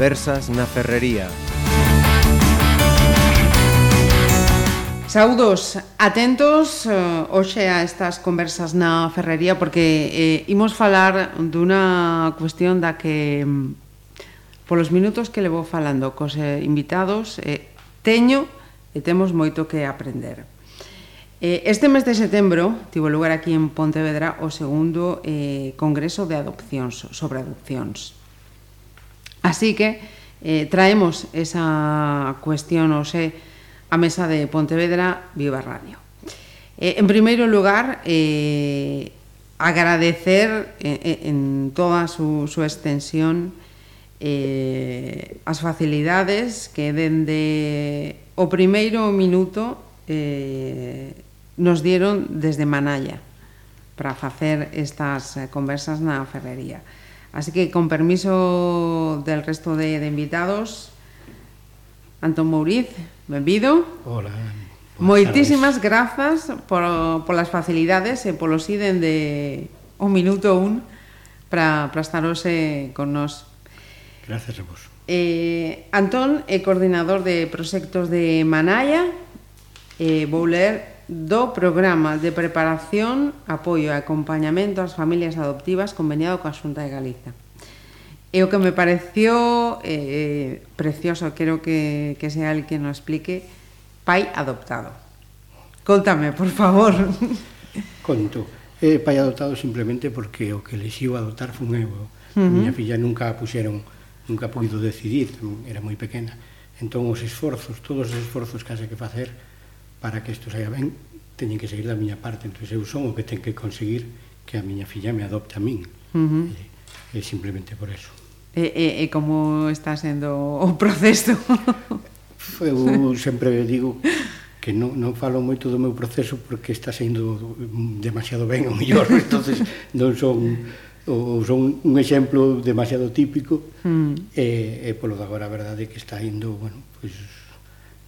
conversas na Ferrería. Saudos, atentos eh, hoxe a estas conversas na ferrería porque eh, imos falar dunha cuestión da que mm, polos minutos que levo falando cos eh, invitados eh, teño e temos moito que aprender. Eh, este mes de setembro tivo lugar aquí en Pontevedra o segundo eh, Congreso de Adopcións sobre Adopcións. Así que eh, traemos esa cuestión, o sé, a mesa de Pontevedra Viva Radio. Eh, en primeiro lugar, eh, agradecer eh, eh, en toda su, su extensión eh, as facilidades que dende o primeiro minuto eh, nos dieron desde Manalla para facer estas conversas na ferrería. Así que con permiso del resto de, de invitados, Antón Mouriz, benvido. Hola. Moitísimas grazas por, polas facilidades eh, e polos iden de un minuto un para, para estar hoxe eh, con nós. Gracias a vos. Eh, Antón é coordinador de proxectos de Manaya. Eh, vou ler do Programa de Preparación, Apoio e Acompañamento ás Familias Adoptivas conveniado coa Xunta de Galiza. E o que me pareció eh, eh, precioso, quero que, que sea el que nos explique, Pai Adoptado. Contame, por favor. Conto. Eh, pai adoptado simplemente porque o que elixiu adoptar fun eu. Uh -huh. Miña filla nunca a puxeron, nunca puido decidir, era moi pequena. Entón, os esforzos, todos os esforzos que haxe que facer, para que isto saia ben, teñen que seguir da miña parte, entón eu son o que ten que conseguir que a miña filla me adopte a min. Uh -huh. e, e simplemente por eso. E, e, e como está sendo o proceso? eu sempre digo que non, non falo moito do meu proceso porque está sendo demasiado ben o mellor, entonces non son ou son un exemplo demasiado típico mm. e, e polo de agora a verdade que está indo, bueno, pois pues,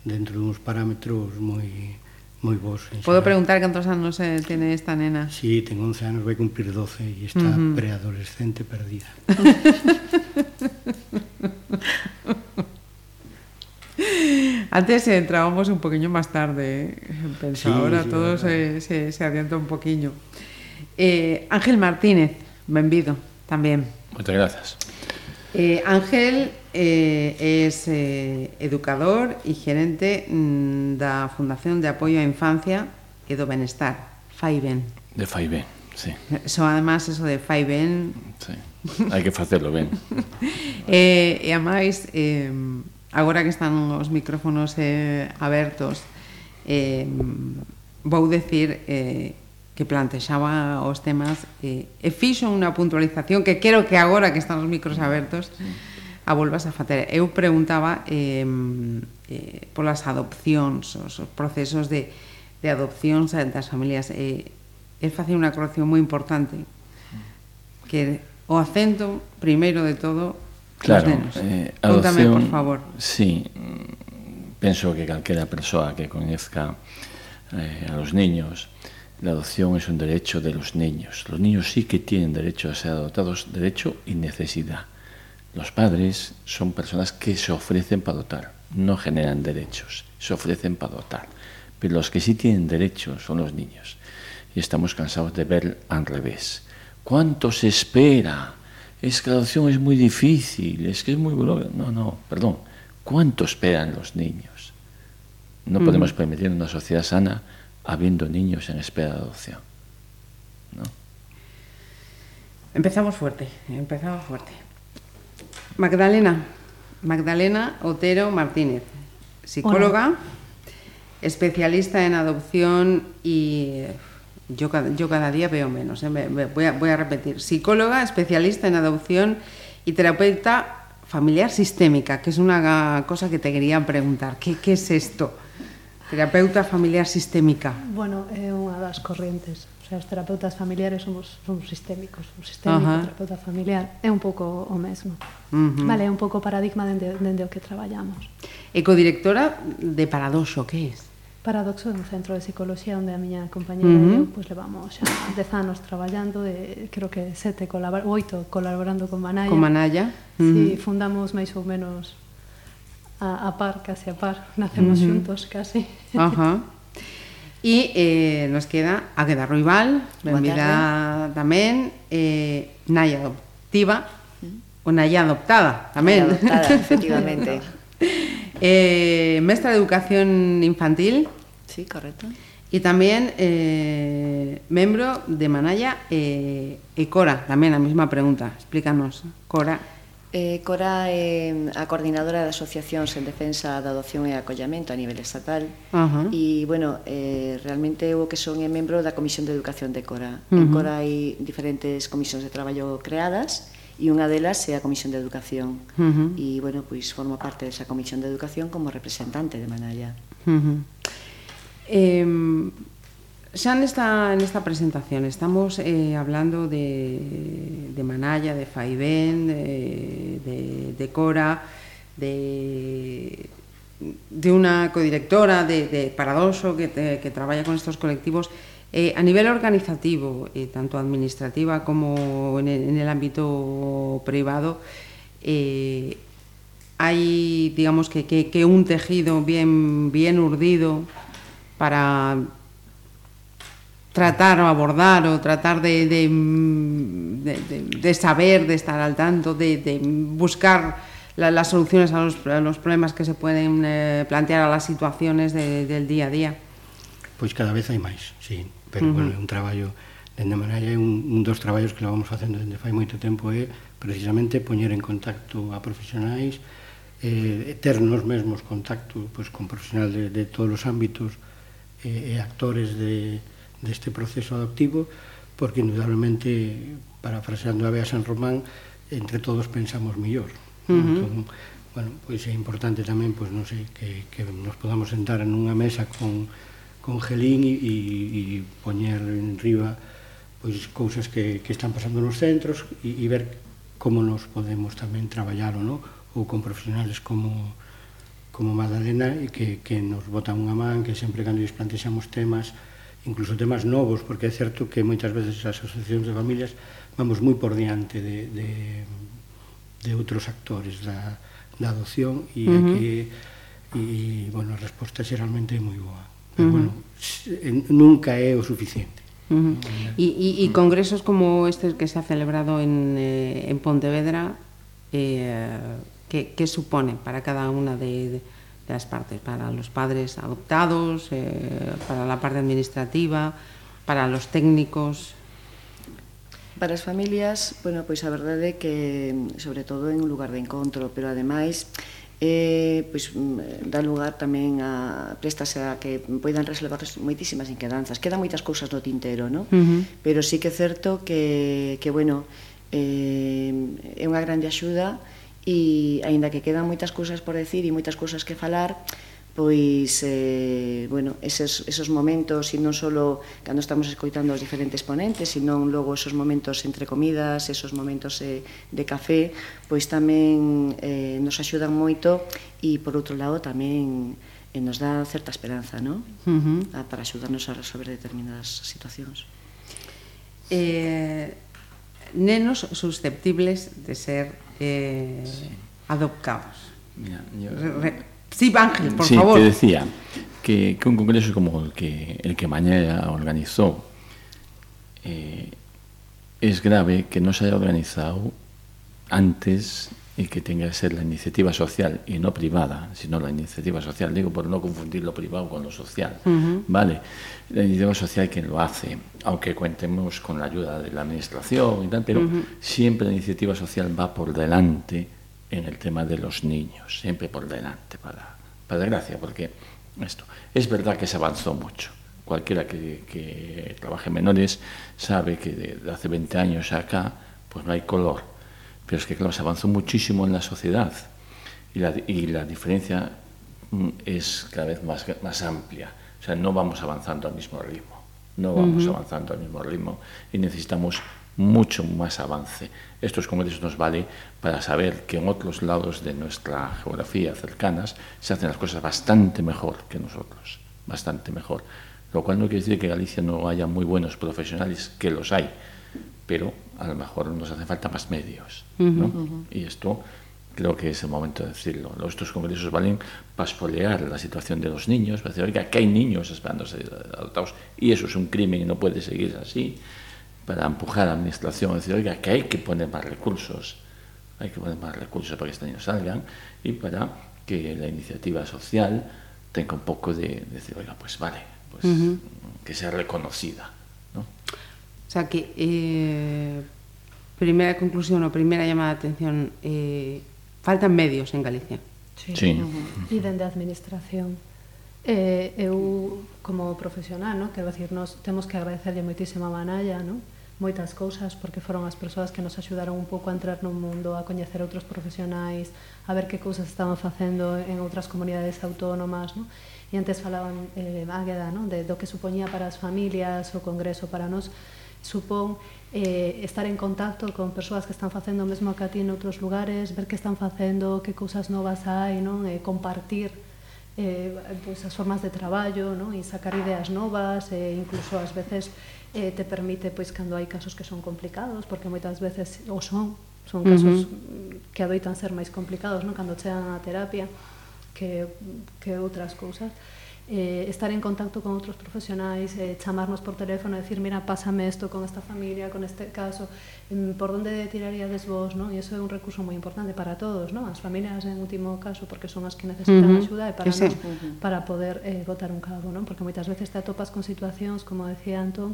dentro duns parámetros moi moi bons. Podo preguntar cantos anos eh, tiene esta nena? Sí, ten 11 anos, vai cumplir 12 e está uh -huh. preadolescente perdida. Antes eh, entrábamos un poquinho máis tarde, eh. penso, sí, ahora sí, todo se, se, se adianta un poquinho. Eh, Ángel Martínez, benvido tamén. Moitas grazas. Eh, Ángel eh, es eh, educador e gerente mm, da Fundación de Apoio á Infancia e do Benestar, FAIBEN. De FAIBEN, sí. So, además, eso de FAIBEN... Sí, hai que facelo ben. eh, e, a máis, eh, agora que están os micrófonos eh, abertos, eh, vou decir eh, que plantexaba os temas e, e fixo unha puntualización que quero que agora que están os micros abertos a volvas a facer. Eu preguntaba eh, eh, polas adopcións, os, os procesos de, de adopcións das familias. Eh, é fácil unha corrección moi importante que o acento, primeiro de todo, claro, nenos. Eh, adopción, Contame, por favor. Sí, penso que calquera persoa que coñezca eh, a los niños la adopción es un derecho de los niños. Los niños sí que tienen derecho a ser adoptados, derecho y necesidad. Los padres son personas que se ofrecen para adoptar, no generan derechos, se ofrecen para adoptar. Pero los que sí tienen derechos son los niños. Y estamos cansados de ver al revés. ¿Cuánto se espera? es que la adopción es muy difícil, es que es muy... No, no, perdón. ¿Cuánto esperan los niños? No mm. podemos permitir una sociedad sana habiendo niños en espera de adopción. ¿no? Empezamos fuerte, empezamos fuerte. Magdalena, Magdalena Otero Martínez, psicóloga, Hola. especialista en adopción y yo, yo cada día veo menos, ¿eh? me, me, voy, a, voy a repetir, psicóloga, especialista en adopción y terapeuta familiar sistémica, que es una cosa que te quería preguntar. ¿Qué, qué es esto? Terapeuta familiar sistémica. Bueno, é unha das corrientes. O sea, os terapeutas familiares somos, somos sistémicos. O sistémico, uh -huh. terapeuta familiar, é un pouco o mesmo. Uh -huh. Vale, é un pouco o paradigma dende, dende o que traballamos. Ecodirectora de Paradoxo, que é? Paradoxo é un centro de psicología onde a miña compañera uh -huh. e eu pues, levamos xa 10 anos traballando e creo que sete colabor oito colaborando con Manaya. Con Manaya. Uh -huh. Si, sí, fundamos máis ou menos a, a par, casi a par, nacemos uh -huh. xuntos casi. Ajá. E eh, nos queda a queda Ruibal, benvida tamén, eh, Naya adoptiva, o Naya adoptada tamén. Naya adoptada, efectivamente. Eh, mestra de Educación Infantil. Sí, correcto. Y también eh, membro de Manaya eh, e Cora, tamén a mesma pregunta. Explícanos, Cora. Eh, Cora é a coordinadora de asociacións en defensa da adopción e acollamento a nivel estatal uh -huh. e, bueno, eh, realmente o que son é membro da Comisión de Educación de Cora. Uh -huh. En Cora hai diferentes comisións de traballo creadas e unha delas é a Comisión de Educación uh -huh. e, bueno, pois formo parte desa Comisión de Educación como representante de Manalla. Uh -huh. eh, xa nesta, nesta presentación estamos eh, hablando de, de Manalla, de Faibén de, Cora de unha codirectora de, Paradoso que, te, que traballa con estos colectivos Eh, a nivel organizativo, eh, tanto administrativa como en el, en ámbito privado, eh, hay, digamos, que, que, que, un tejido bien, bien urdido para tratar o abordar o tratar de, de, de, de saber, de estar al tanto, de, de buscar la, las soluciones a los, a los, problemas que se pueden eh, plantear a las situaciones de, del día a día. Pois cada vez hai máis, sí, pero uh -huh. bueno, é un traballo dende maneira é un, un dos traballos que levamos facendo dende fai moito tempo é eh, precisamente poñer en contacto a profesionais eh, ter nos mesmos contacto pois, con profesional de, de todos os ámbitos eh, e actores de, deste proceso adoptivo, porque indudablemente, parafraseando a Bea San Román, entre todos pensamos mellor. Uh -huh. entón, bueno, pois é importante tamén, pois non sei, que, que nos podamos sentar en unha mesa con, con gelín e, e, e poñer en riba pois cousas que, que están pasando nos centros e, e ver como nos podemos tamén traballar ou non, ou con profesionales como como Madalena e que, que nos botan unha man, que sempre cando lles plantexamos temas incluso temas novos, porque é certo que moitas veces as asociacións de familias vamos moi por diante de, de, de outros actores da, da adopción e uh -huh. que e, bueno, a resposta xeralmente é moi boa. Pero, uh -huh. bueno, nunca é o suficiente. Uh -huh. y, y, y congresos como este que se ha celebrado en, eh, en Pontevedra, eh, ¿qué, ¿qué supone para cada una de, de de las partes, para los padres adoptados, eh, para la parte administrativa, para los técnicos. Para as familias, bueno, pois a verdade é que sobre todo en un lugar de encontro, pero ademais eh, pois, mm, dá lugar tamén a préstase a que poidan resolver moitísimas inquedanzas. Quedan moitas cousas no tintero, non? Uh -huh. Pero sí que é certo que, que bueno, eh, é unha grande axuda e aínda que quedan moitas cousas por decir e moitas cousas que falar, pois eh, bueno, esos, esos momentos e non só cando estamos escoitando os diferentes ponentes, senón logo esos momentos entre comidas, esos momentos eh, de café, pois tamén eh, nos axudan moito e por outro lado tamén eh, nos dá certa esperanza, ¿no? Uh -huh. para axudarnos a resolver determinadas situacións. Eh, nenos susceptibles de ser eh, sí. adoptados. Mira, yo... Re... sí, Ángel, por sí, favor. Te decía que, que, un congreso como el que, el que mañana organizó eh, es grave que no se haya organizado antes y que tenga que ser la iniciativa social y no privada, sino la iniciativa social, digo por no confundir lo privado con lo social, uh -huh. ¿vale? La iniciativa social quien lo hace, aunque cuentemos con la ayuda de la administración y tal, pero uh -huh. siempre la iniciativa social va por delante en el tema de los niños, siempre por delante, para, para desgracia, porque esto es verdad que se avanzó mucho. Cualquiera que, que trabaje menores sabe que de, de, hace 20 años acá pues no hay color, pero es que claro, se avanzó muchísimo en la sociedad y la, y la diferencia mm, es cada vez más, más amplia. O sea, no vamos avanzando al mismo ritmo, no vamos uh -huh. avanzando al mismo ritmo y necesitamos mucho más avance. Estos congresos nos vale para saber que en otros lados de nuestra geografía cercanas se hacen las cosas bastante mejor que nosotros. bastante mejor. Lo cual no quiere decir que en Galicia no haya muy buenos profesionales, que los hay, pero a lo mejor nos hace falta más medios. ¿no? Y esto creo que es el momento de decirlo. Estos congresos valen para espolear la situación de los niños, para decir, oiga, que hay niños esperando ser adoptados y eso es un crimen y no puede seguir así, para empujar a la administración, decir, oiga, que hay que poner más recursos, hay que poner más recursos para que estos niños salgan y para que la iniciativa social tenga un poco de, decir, oiga, pues vale, pues que sea reconocida. ¿no? O sea que, eh, primeira conclusión ou primeira llamada de atención eh, faltan medios en Galicia sí. Sí. e dende a administración eh, eu como profesional no? quero decir, nos temos que agradecerlle moitísima a Manalla no? moitas cousas porque foron as persoas que nos axudaron un pouco a entrar no mundo, a coñecer outros profesionais, a ver que cousas estaban facendo en outras comunidades autónomas, no? E antes falaban eh, Águeda, no? De, do que supoñía para as familias, o Congreso para nós, supón eh, estar en contacto con persoas que están facendo o mesmo que a ti en outros lugares, ver que están facendo, que cousas novas hai, non? Eh, compartir eh, pois as formas de traballo non? e sacar ideas novas, e eh, incluso ás veces eh, te permite pois cando hai casos que son complicados, porque moitas veces o son, son casos uh -huh. que adoitan ser máis complicados non? cando chegan á terapia que, que outras cousas eh, estar en contacto con outros profesionais, eh, chamarnos por teléfono, decir, mira, pásame esto con esta familia, con este caso, mm, por onde tiraríades vos, non? E iso é un recurso moi importante para todos, non? As familias, en último caso, porque son as que necesitan uh -huh. axuda e eh, para, sí. nos, para poder eh, botar un cabo, non? Porque moitas veces te atopas con situacións, como decía Antón,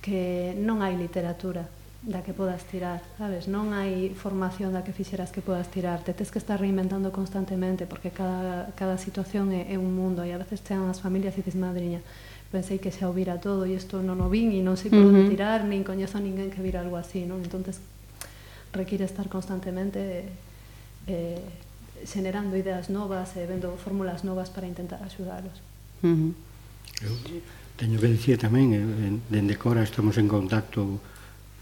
que non hai literatura da que podas tirar, sabes? Non hai formación da que fixeras que podas tirar, te tes que estar reinventando constantemente porque cada, cada situación é, é un mundo e a veces chegan as familias e dices, madriña, pensei que xa o vira todo e isto non o vin e non sei por onde uh -huh. tirar, nin coñezo a ninguén que vira algo así, non? Entonces require estar constantemente eh, xenerando ideas novas e eh, vendo fórmulas novas para intentar axudalos. Uh -huh. Eu teño que dicir tamén, eh, dende Cora estamos en contacto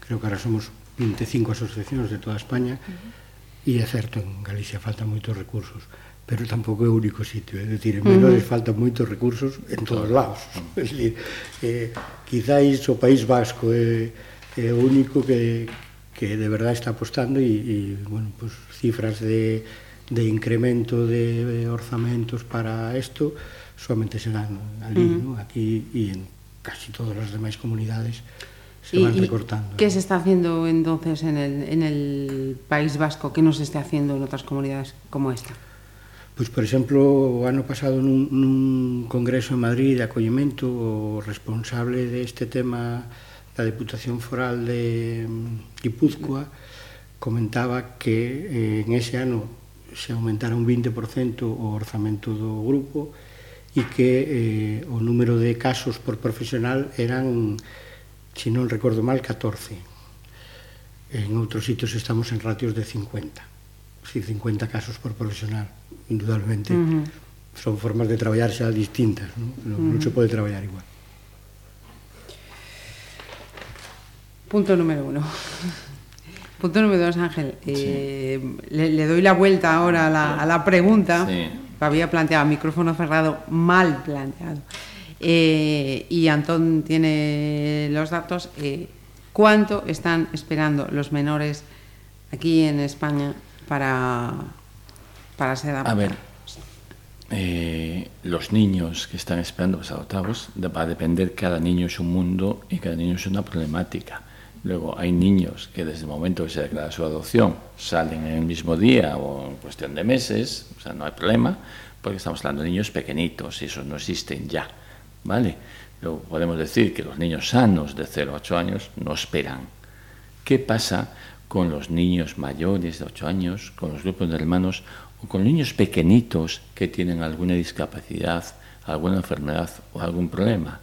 creo que ahora somos 25 asociacións de toda España, uh -huh. e é certo, en Galicia faltan moitos recursos, pero tampouco é o único sitio, é dicir, en menores uh -huh. faltan moitos recursos en todos lados. Uh -huh. É dicir, eh, quizáis o País Vasco é, é o único que, que de verdade está apostando e, e bueno, pues, cifras de, de incremento de orzamentos para isto solamente se dan ali, uh -huh. ¿no? aquí e en casi todas as demais comunidades se van recortando. ¿Qué se está haciendo entonces en el, en el País Vasco que no se esté haciendo en otras comunidades como esta? Pois, por exemplo, o ano pasado nun, nun congreso en Madrid de acollimento o responsable deste tema da Deputación Foral de mm, Guipúzcoa comentaba que eh, en ese ano se aumentara un 20% o orzamento do grupo e que eh, o número de casos por profesional eran se non recordo mal, 14. En outros sitios estamos en ratios de 50. Si, 50 casos por profesional, indudablemente. Uh -huh. Son formas de traballar xa distintas, uh -huh. non se pode traballar igual. Punto número uno. Punto número dos, Ángel. Eh, le, le, doy la vuelta ahora a la, a la pregunta sí. que había planteado, micrófono cerrado, mal planteado eh, y Antón tiene los datos, eh, ¿cuánto están esperando los menores aquí en España para, para ser adoptados? A ver, eh, los niños que están esperando ser adoptados, va a depender, cada niño es un mundo y cada niño es una problemática. Luego hay niños que desde el momento que se declara su adopción salen en el mismo día o en cuestión de meses, o sea, no hay problema, porque estamos hablando de niños pequeñitos y esos no existen ya. ¿Vale? Luego podemos decir que los niños sanos de 0 a 8 años no esperan. ¿Qué pasa con los niños mayores de 8 años, con los grupos de hermanos o con niños pequeñitos que tienen alguna discapacidad, alguna enfermedad o algún problema?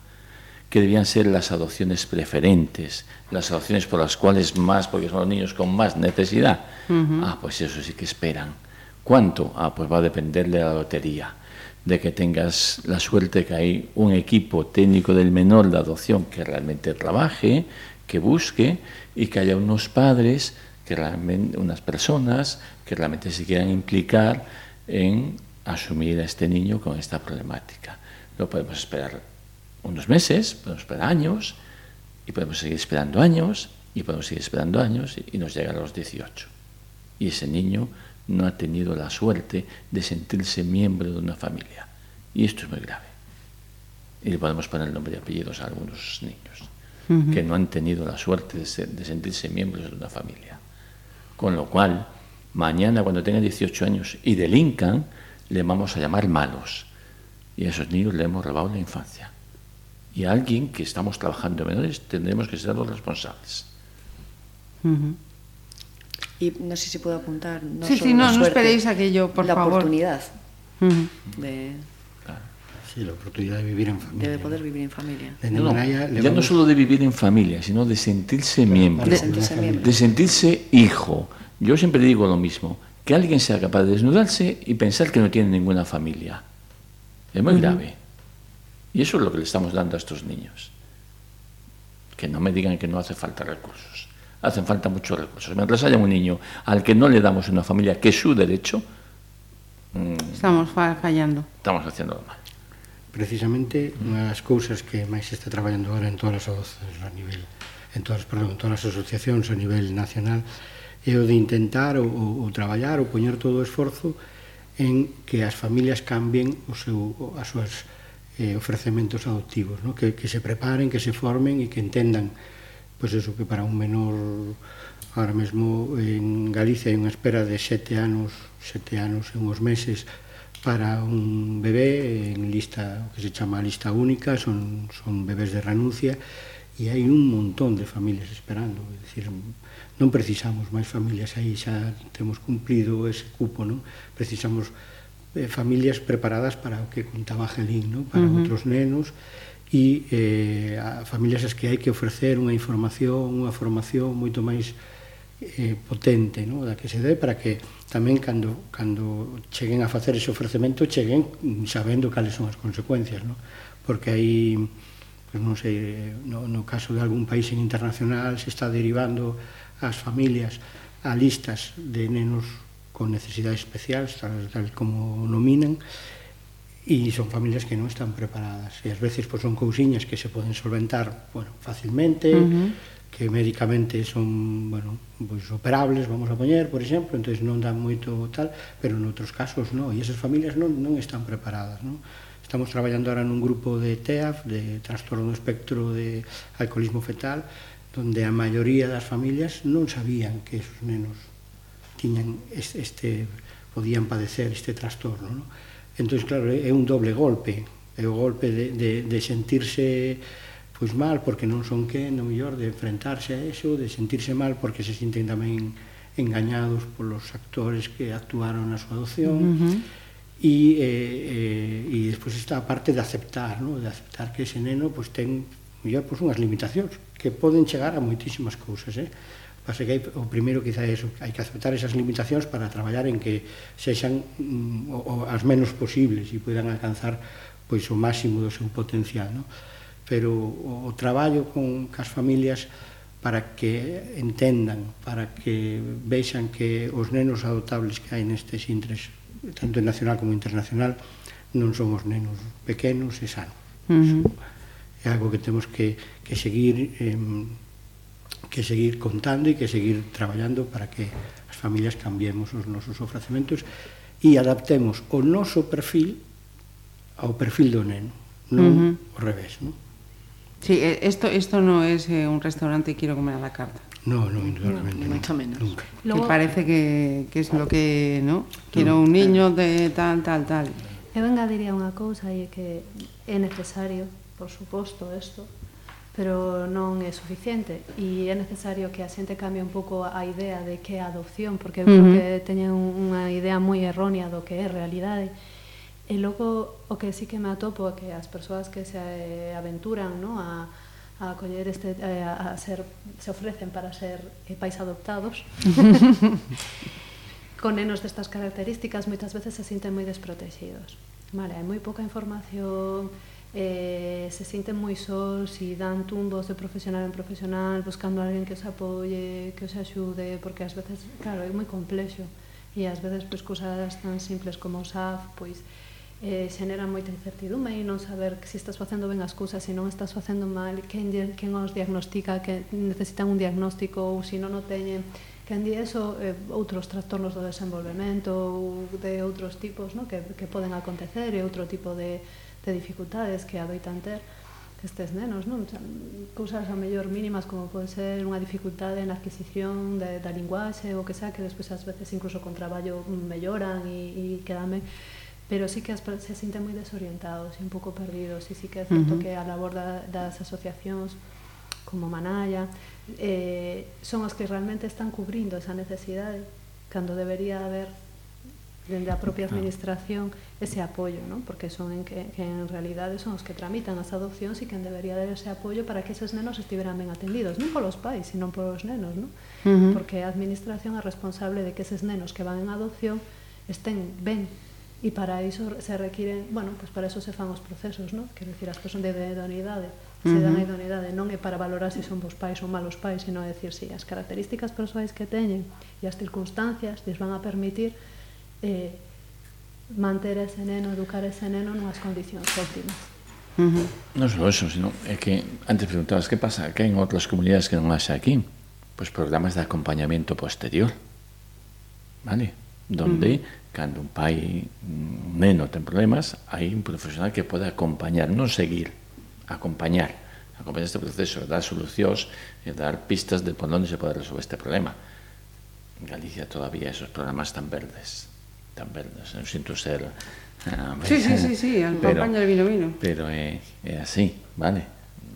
que debían ser las adopciones preferentes, las adopciones por las cuales más, porque son los niños con más necesidad. Uh -huh. Ah, pues eso sí que esperan. ¿Cuánto? Ah, pues va a depender de la lotería de que tengas la suerte que hay un equipo técnico del menor de adopción que realmente trabaje, que busque y que haya unos padres, que realmente, unas personas que realmente se quieran implicar en asumir a este niño con esta problemática. Lo podemos esperar unos meses, podemos esperar años, y podemos seguir esperando años, y podemos seguir esperando años, y nos llega a los 18. Y ese niño no ha tenido la suerte de sentirse miembro de una familia. Y esto es muy grave. Y le podemos poner el nombre y apellidos a algunos niños uh -huh. que no han tenido la suerte de, ser, de sentirse miembros de una familia. Con lo cual, mañana cuando tengan 18 años y delincan, le vamos a llamar malos. Y a esos niños le hemos robado la infancia. Y a alguien que estamos trabajando en menores tendremos que ser los responsables. Uh -huh. Y no sé si puedo apuntar. No sí, sí, no, suerte, no esperéis aquello, por la favor. La oportunidad uh -huh. de. Sí, la oportunidad de vivir en familia. De poder vivir en familia. No, no, ya vamos... no solo de vivir en familia, sino de sentirse miembro. De sentirse, miembro. de sentirse hijo. Yo siempre digo lo mismo, que alguien sea capaz de desnudarse y pensar que no tiene ninguna familia. Es muy uh -huh. grave. Y eso es lo que le estamos dando a estos niños. Que no me digan que no hace falta recursos. hacen falta muchos recursos. Mientras haya un niño al que no le damos una familia que es su derecho, mm, estamos fallando. Estamos haciendo mal. Precisamente unha das cousas que máis se está traballando agora en todas as a nivel en todas, perdón, en todas as asociacións a nivel nacional é o de intentar ou, ou, ou traballar ou poñer todo o esforzo en que as familias cambien o seu, as súas eh, ofrecementos adoptivos, no? que, que se preparen, que se formen e que entendan pois eso que para un menor ahora mesmo en Galicia hai unha espera de sete anos, sete anos e uns meses para un bebé en lista, o que se chama lista única, son, son bebés de renuncia e hai un montón de familias esperando, é dicir, non precisamos máis familias aí, xa temos cumplido ese cupo, non? Precisamos eh, familias preparadas para o que contaba Gelín, non? Para uh -huh. outros nenos, e eh, a familias as que hai que ofrecer unha información, unha formación moito máis eh, potente no? da que se dé para que tamén cando, cando cheguen a facer ese ofrecemento cheguen sabendo cales son as consecuencias no? porque hai pues non sei, no, no caso de algún país internacional se está derivando as familias a listas de nenos con necesidades especiais, tal, tal como nominan, e son familias que non están preparadas e ás veces pois, son cousiñas que se poden solventar bueno, facilmente uh -huh. que médicamente son bueno, pois, operables, vamos a poñer, por exemplo entonces non dan moito tal pero en outros casos non, e esas familias non, non están preparadas non? estamos traballando ahora nun grupo de TEAF de trastorno do espectro de alcoholismo fetal donde a maioría das familias non sabían que esos nenos tiñan este, este podían padecer este trastorno non? entón claro, é un doble golpe é o golpe de, de, de sentirse pois mal porque non son que no mellor de enfrentarse a eso, de sentirse mal porque se sinten tamén engañados polos actores que actuaron na súa adopción uh -huh. e, eh, eh e despois está a parte de aceptar no? de aceptar que ese neno pois, ten mellor pois, unhas limitacións que poden chegar a moitísimas cousas eh? Pasa que hai, o primeiro quizá é eso, hai que aceptar esas limitacións para traballar en que sexan mm, o, o, as menos posibles e poidan alcanzar pois o máximo do seu potencial, no? Pero o, o traballo con cas familias para que entendan, para que vexan que os nenos adoptables que hai nestes intres, tanto nacional como internacional, non son os nenos pequenos e sanos. Uh -huh. É algo que temos que, que seguir eh, que seguir contando e que seguir traballando para que as familias cambiemos os nosos ofrecementos e adaptemos o noso perfil ao perfil do neno, non uh -huh. ao revés, non? Sí, esto, esto no es eh, un restaurante quiero comer a la carta. No, no, indudablemente. No, mucho no. menos. Nunca. Luego, que parece que, que es lo que, ¿no? Quiero no, un niño de tal, tal, tal. Eu engadiría unha cousa e que é necesario, por suposto, isto, pero non é suficiente. E é necesario que a xente cambie un pouco a idea de que é adopción porque eu uh -huh. creo que teñen unha idea moi errónea do que é realidade. E logo o que sí que me atopo é que as persoas que se eh, aventuran no, a, a coller este eh, a, a ser se ofrecen para ser eh, pais adoptados con nenos destas características moitas veces se sinten moi desprotegidos vale, hai moi pouca información eh, se sinten moi sós e dan tumbos de profesional en profesional buscando alguén que os apoie, que os axude, porque ás veces, claro, é moi complexo e ás veces pois cousas tan simples como o SAF, pois eh, xenera moita incertidume e non saber que se estás facendo ben as cousas, se non estás facendo mal, quen, quen os diagnostica, que necesitan un diagnóstico ou se non o teñen, quen di eso, eh, outros trastornos do desenvolvemento ou de outros tipos no? que, que poden acontecer e outro tipo de, de dificultades que adoitan ter estes nenos, non? O sea, cousas a mellor mínimas como pode ser unha dificultade na adquisición de, da linguaxe ou que sea, que despois ás veces incluso con traballo melloran e, e quedame pero sí que as, se sinten moi desorientados e un pouco perdidos e sí que é certo uh -huh. que a labor da, das asociacións como Manaya eh, son as que realmente están cubrindo esa necesidade cando debería haber dende a propia administración ese apoio, ¿no? porque son en que, que en realidade son os que tramitan as adopcións e quen debería dar ese apoio para que eses nenos estiveran ben atendidos, non polos pais, sino polos nenos, ¿no? uh -huh. porque a administración é responsable de que eses nenos que van en adopción estén ben e para iso se requiren, bueno, pues para eso se fan os procesos, ¿no? quero dicir, as persoas de idoneidade, se dan a idoneidade, non é para valorar se son bons pais ou malos pais, sino a decir si as características persoais que teñen e as circunstancias les van a permitir eh, manter ese neno, educar ese neno nunhas condicións óptimas. Uh -huh. Non só eso, sino é que antes preguntabas que pasa que en outras comunidades que non haxa aquí pois pues programas de acompañamento posterior vale? donde uh -huh. cando un pai un neno ten problemas hai un profesional que pode acompañar non seguir, acompañar acompañar este proceso, dar solucións e eh, dar pistas de por onde se pode resolver este problema en Galicia todavía esos programas tan verdes tan verdes, non sinto ser... Uh, sí, sí, sí, sí, as campañas vino vino. Pero é, é así, vale?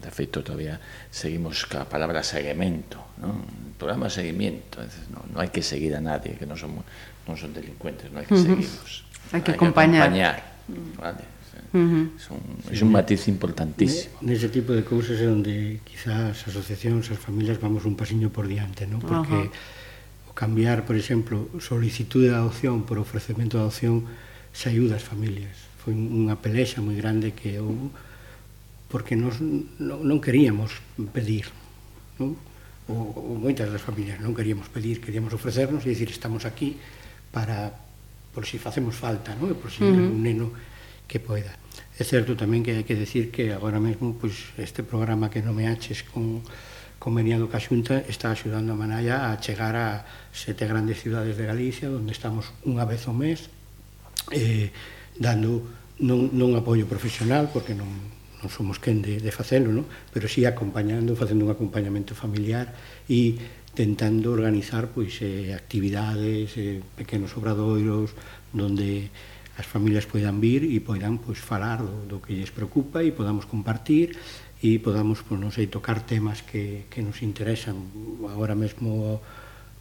De feito, todavía seguimos ca palabra seguimento, non? Programa seguimiento, non, non hai que seguir a nadie, que non son, non son delincuentes, non hai que uh -huh. seguirlos. Hai que hai acompañar. Que acompañar, vale? Uh -huh. son, é un matiz importantísimo. Nese tipo de cousas é onde quizás as asociacións, as familias vamos un pasiño por diante, non? Porque uh -huh cambiar, por exemplo, solicitude de adopción por ofrecemento de adopción se ayuda as familias. Foi unha pelexa moi grande que houve porque nos non, non queríamos pedir, non? O, o moitas das familias non queríamos pedir, queríamos ofrecernos e dicir estamos aquí para por si facemos falta, non? E por si uh -huh. un neno que poida. É certo tamén que hai que decir que agora mesmo pois, este programa que non me haches con conveniado que a Xunta está axudando a Manalla a chegar a sete grandes cidades de Galicia, onde estamos unha vez ao mes, eh, dando non, non apoio profesional, porque non, non somos quen de, de facelo, no? pero sí acompañando, facendo un acompañamento familiar e tentando organizar pois, eh, actividades, eh, pequenos obradoiros, donde as familias poidan vir e poidan pois, falar do, do que lles preocupa e podamos compartir e podamos, pois, non sei, tocar temas que, que nos interesan. Agora mesmo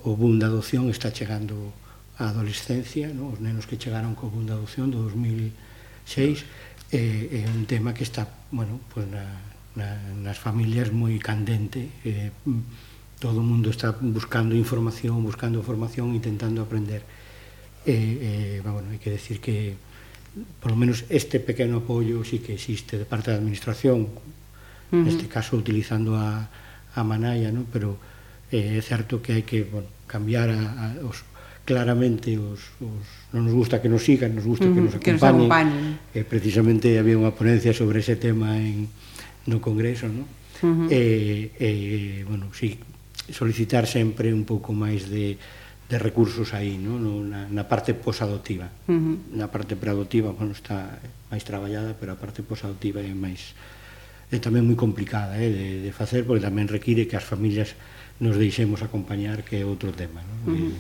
o, o boom da adopción está chegando a adolescencia, non? os nenos que chegaron co boom da adopción do 2006, é, é un tema que está, bueno, pois na, na, nas familias moi candente, eh, todo o mundo está buscando información, buscando formación, intentando aprender. Eh, eh, bueno, hai que decir que, por lo menos, este pequeno apoio sí que existe de parte da administración, uh -huh. neste caso utilizando a, a manaya, non? pero eh, é certo que hai que bueno, cambiar a, a, os, claramente os, os, non nos gusta que nos sigan, nos gusta uh -huh, que nos acompañen. Que nos acompañen. Eh, precisamente había unha ponencia sobre ese tema en, no Congreso, non? Uh -huh. eh, eh, bueno, sí, solicitar sempre un pouco máis de, de recursos aí, ¿no? na, na parte posadoptiva. Uh -huh. Na parte preadoptiva, bueno, está eh, máis traballada, pero a parte posadoptiva é máis é tamén moi complicada eh, de, de facer, porque tamén require que as familias nos deixemos acompañar, que é outro tema. No? Uh -huh.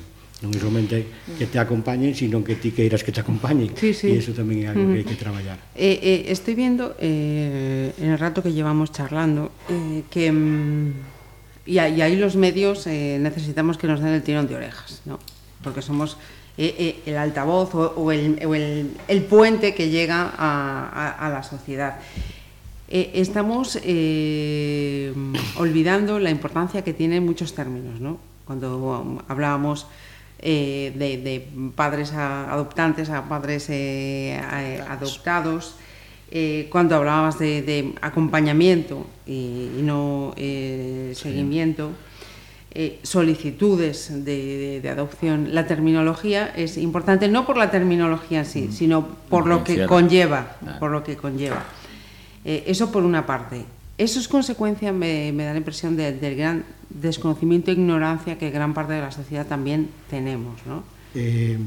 non é somente que te acompañen, sino que ti queiras que te acompañen. Sí, sí. E iso tamén é algo uh -huh. que hai que traballar. Eh, eh, estoy viendo, eh, en el rato que llevamos charlando, eh, que... Mm, y, y ahí los medios eh, necesitamos que nos den el tirón de orejas, ¿no? porque somos eh, eh, el altavoz o, o, el, o el, el, puente que llega a, a, a la sociedad. Eh, estamos eh, olvidando la importancia que tienen muchos términos. ¿no? Cuando hablábamos eh, de, de, padres adoptantes a padres adoptados, cuando hablabas de, de acompañamiento y, y no seguimiento, eh, solicitudes de, de, de, adopción. La terminología es importante no por la terminología en sí, mm. sino por lo que conlleva, por lo que conlleva. Eh, eso por una parte. Eso es consecuencia, me, me da la impresión, del de gran desconocimiento e ignorancia que gran parte de la sociedad también tenemos, ¿no? Eh,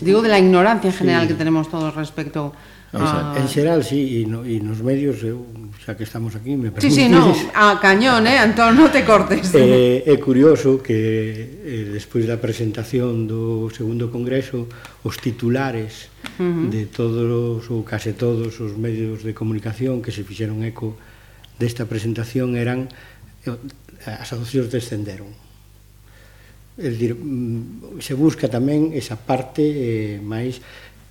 Digo de la ignorancia en general sí. que tenemos todos respecto Ah. En xeral, sí, e, no, e nos medios, eu, xa que estamos aquí, me permites... Sí, sí, no, a cañón, eh, Antón, non te cortes. Eh, é curioso que, eh, despois da presentación do segundo congreso, os titulares uh -huh. de todos, ou case todos, os medios de comunicación que se fixeron eco desta presentación eran eh, as adopcións descenderon. É dicir, mm, se busca tamén esa parte eh, máis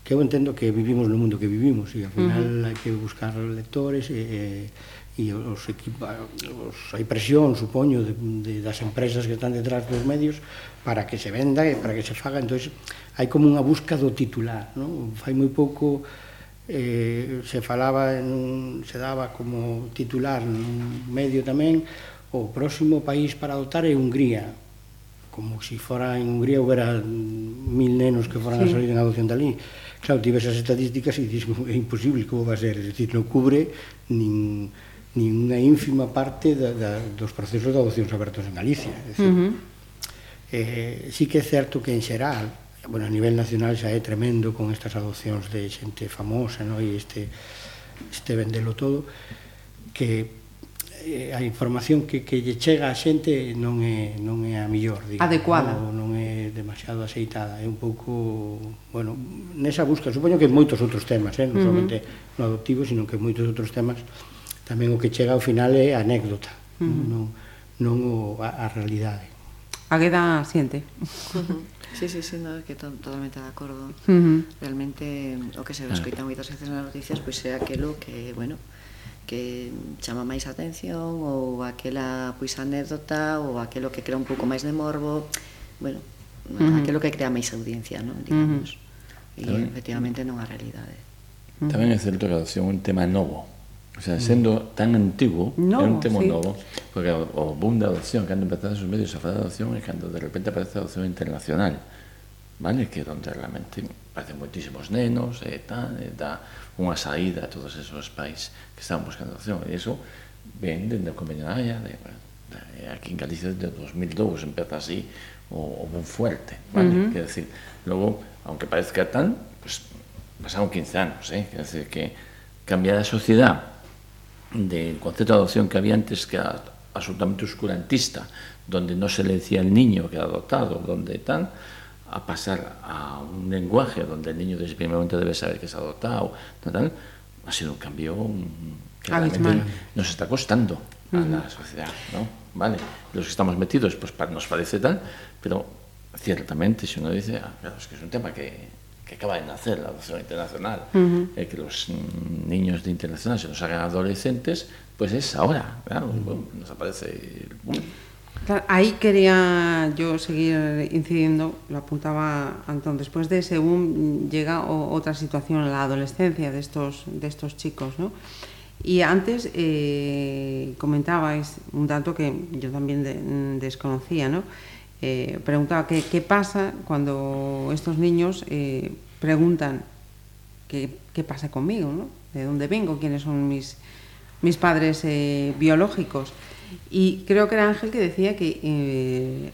que eu entendo que vivimos no mundo que vivimos e ao final uh -huh. hai que buscar lectores e, e, e os equipa, os, hai presión, supoño, de, de, das empresas que están detrás dos medios para que se venda e para que se faga, entón hai como unha busca do titular, non? Fai moi pouco eh, se falaba, en un, se daba como titular nun medio tamén o próximo país para adoptar é Hungría, como se si fora en Hungría houbera mil nenos que foran sí. a salir en adopción dali. Claro, ti ves as estadísticas e dices é imposible como va a ser, é dicir, non cubre nin, nin unha ínfima parte da, da, dos procesos de adopcións abertos en Galicia. É dicir, uh -huh. eh, sí que é certo que en xeral, bueno, a nivel nacional xa é tremendo con estas adopcións de xente famosa, no? e este, este vendelo todo, que Eh, a información que, que lle chega a xente non é, non é a millor, digamos, adecuada. Non, non é demasiado aceitada, é un pouco, bueno, nesa busca, supoño que moitos outros temas, eh, non uh -huh. no adoptivo, sino que moitos outros temas tamén o que chega ao final é anécdota, uh -huh. non, non o, a, a realidade. Agueda siente. Uh -huh. Sí, sí, sí, no, que to totalmente de acordo. Uh -huh. Realmente o que se escoita moitas veces nas noticias pois pues, é aquilo que, bueno, uh que chama máis atención ou aquela pois anécdota ou aquilo que crea un pouco máis de morbo bueno, uh -huh. aquilo que crea máis audiencia non? digamos uh -huh. e Tamén. efectivamente non a realidade uh -huh. Tamén é certo que é un tema novo O sea, sendo tan antigo, no, é un tema sí. novo, porque o, boom da adopción, cando empezaron os medios a falar de adopción, é cando de repente aparece a adopción internacional. Uh vale? que onde realmente aparecen moitísimos nenos e tal, e dá unha saída a todos esos pais que están buscando opción. E iso ven dende o Convenio da Haya, de, de, aquí en Galicia desde 2002 empeza así o, o bon fuerte, vale? Uh -huh. Quer decir, logo, aunque parezca tan, pues, pasaron 15 anos, eh? Quer decir, que cambiar a sociedade del concepto de adopción que había antes que era absolutamente oscurantista, donde no se le decía al niño que era adoptado, donde tan, a pasar a un lenguaje donde el niño desde el primer momento debe saber que es adoptado, tal, tal, ha sido un cambio que realmente nos está costando a uh -huh. la sociedad, ¿no? Vale, los que estamos metidos, pues nos parece tal, pero ciertamente si uno dice, ah, claro, es que es un tema que, que acaba de nacer, la adopción internacional, uh -huh. eh, que los niños de internacional se nos hagan adolescentes, pues es ahora, claro, uh -huh. bueno, nos aparece... El, Ahí quería yo seguir incidiendo, lo apuntaba Antón, después de ese boom llega otra situación, la adolescencia de estos, de estos chicos, ¿no? Y antes eh, comentabais un dato que yo también de, desconocía, ¿no? Eh, preguntaba qué, pasa cuando estos niños eh, preguntan qué, qué pasa conmigo, ¿no? ¿De dónde vengo? ¿Quiénes son mis, mis padres eh, biológicos? Y creo que era Ángel que decía que eh,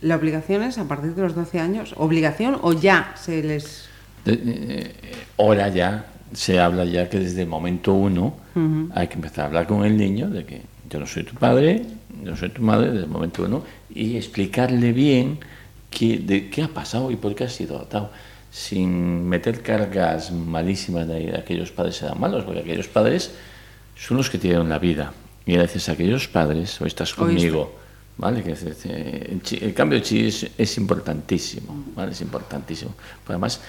la obligación es a partir de los 12 años, obligación o ya se les... Eh, ahora ya se habla ya que desde el momento uno uh -huh. hay que empezar a hablar con el niño de que yo no soy tu padre, yo no soy tu madre desde el momento uno y explicarle bien qué, de qué ha pasado y por qué ha sido adoptado sin meter cargas malísimas de, de aquellos padres eran malos, porque aquellos padres son los que tienen la vida. Y gracias a aquellos padres, hoy estás conmigo, ¿vale? Que el cambio de chi es, es, importantísimo, ¿vale? Es importantísimo. Porque además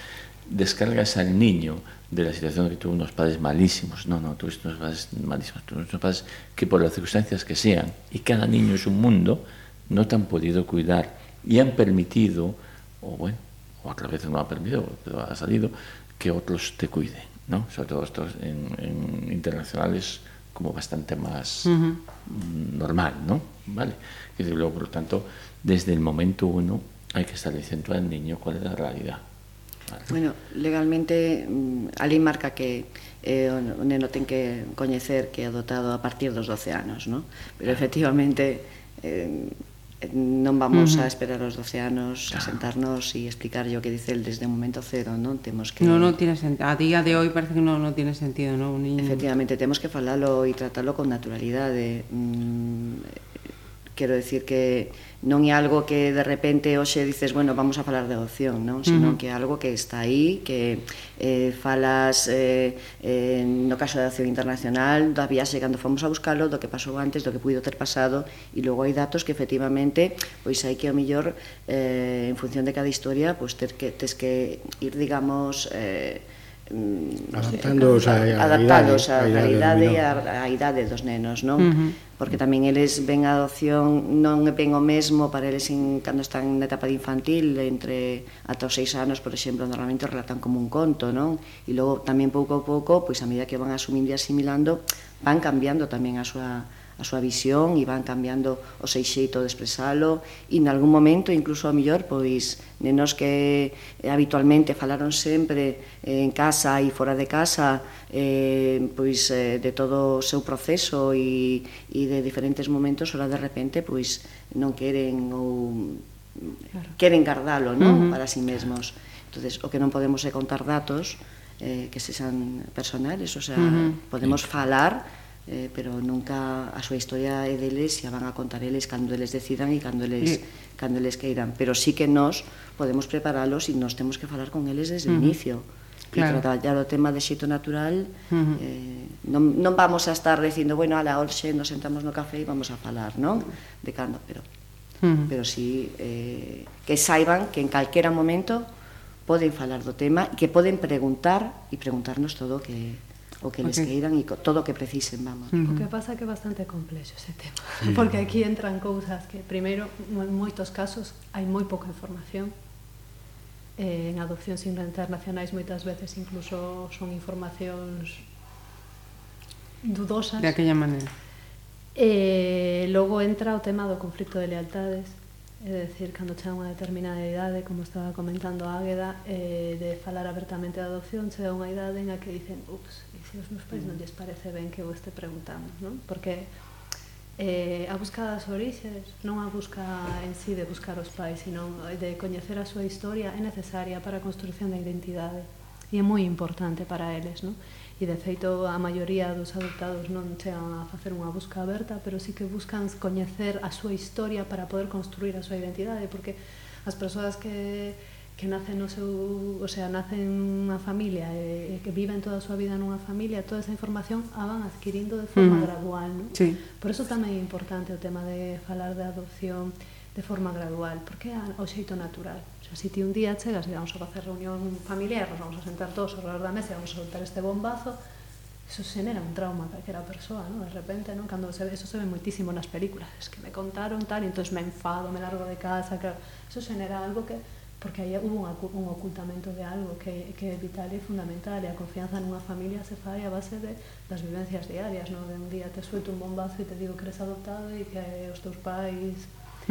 descargas al niño de la situación que tuvo unos padres malísimos. No, no, tuviste unos padres malísimos, tuviste unos padres que por las circunstancias que sean, y cada niño es un mundo, no te han podido cuidar y han permitido, o bueno, o otra vez no ha permitido, pero ha salido, que otros te cuiden, ¿no? Sobre todo estos en, en internacionales como bastante más uh -huh. normal, ¿no? ¿Vale? Y desde luego, por lo tanto, desde el momento uno hay que estar diciendo al niño cuál es la realidad. ¿Vale? Bueno, legalmente, mm, ali marca que eh, o neno ten que coñecer que é adotado a partir dos 12 anos, ¿no? Pero efectivamente eh, non vamos uh -huh. a esperar os 12 anos claro. a sentarnos e explicar o que dice el desde o momento cero, non? Temos que No, non tiene sentido. A día de hoy parece que non no tiene sentido, non? Un niño... Efectivamente, temos que falalo e tratalo con naturalidade. Mm, quero decir que non é algo que de repente hoxe dices, bueno, vamos a falar de adopción, non? Senón uh -huh. Sino que é algo que está aí, que eh, falas eh, eh, no caso da adopción internacional, da viaxe cando fomos a buscalo, do que pasou antes, do que puido ter pasado, e logo hai datos que efectivamente, pois hai que o mellor, eh, en función de cada historia, pois ter que, tes que ir, digamos, eh, Mm, adaptándoos a, a adaptados a, a, a idade e a, a idade dos nenos, non? Uh -huh. Porque tamén eles ven a adopción non ven o mesmo para eles en, cando están na etapa de infantil, entre ata os seis anos, por exemplo, normalmente relatan como un conto, non? E logo tamén pouco a pouco, pois a medida que van asumindo e asimilando, van cambiando tamén a súa a súa visión e van cambiando o seu xeito de expresalo e nalgún momento incluso a mellor pois nenos que eh, habitualmente falaron sempre eh, en casa e fora de casa eh, pois eh, de todo o seu proceso e, e de diferentes momentos ora de repente pois non queren ou claro. queren guardalo non? Uh -huh. para si sí mesmos entonces o que non podemos é contar datos eh, que se sean personales, o sea, uh -huh. podemos falar eh, pero nunca a súa historia é deles e a van a contar eles cando eles decidan e cando eles, sí. cando eles queiran. Pero sí que nós podemos preparalos e nós temos que falar con eles desde mm. o inicio. Claro. E tratar o tema de xeito natural, uh -huh. eh, non, non vamos a estar dicindo, bueno, ala, hoxe nos sentamos no café e vamos a falar, non? De cando, pero, uh -huh. pero sí eh, que saiban que en calquera momento poden falar do tema e que poden preguntar e preguntarnos todo o que, o que les okay. queiran e todo o que precisen, vamos. Uh -huh. O que pasa é que é bastante complexo ese tema, sí. porque aquí entran cousas que, primeiro, en moitos casos hai moi pouca información, eh, en adopcións internacionais moitas veces incluso son informacións dudosas. De aquella maneira. Eh, logo entra o tema do conflicto de lealtades, é dicir, cando chega unha determinada idade, como estaba comentando Águeda, eh, de falar abertamente de adopción, chega unha idade en a que dicen, ups, se os meus pais non lles parece ben que eu este preguntando, non? Porque eh, a busca das orixes non a busca en sí de buscar os pais, sino de coñecer a súa historia é necesaria para a construción da identidade e é moi importante para eles, non? E de feito a maioría dos adoptados non chegan a facer unha busca aberta, pero sí que buscan coñecer a súa historia para poder construir a súa identidade, porque as persoas que que nace no seu, o sea, nace nunha familia e, e que viven toda a súa vida nunha familia, toda esa información a van adquirindo de forma mm. gradual, ¿no? Sí. Por eso tamén é importante o tema de falar de adopción de forma gradual, porque é o xeito natural. O sea, se si ti un día chegas e vamos a facer reunión familiar, nos vamos a sentar todos ao redor da mesa e vamos a soltar este bombazo, eso xenera un trauma a calquera persoa, ¿no? de repente, ¿no? cando se, ve, eso se ve moitísimo nas películas, es que me contaron tal, entonces me enfado, me largo de casa, claro, eso xenera algo que porque aí hubo un, un ocultamento de algo que, que é vital e fundamental e a confianza nunha familia se fai a base de, das vivencias diarias no? de un día te suelto un bombazo e te digo que eres adoptado e que os teus pais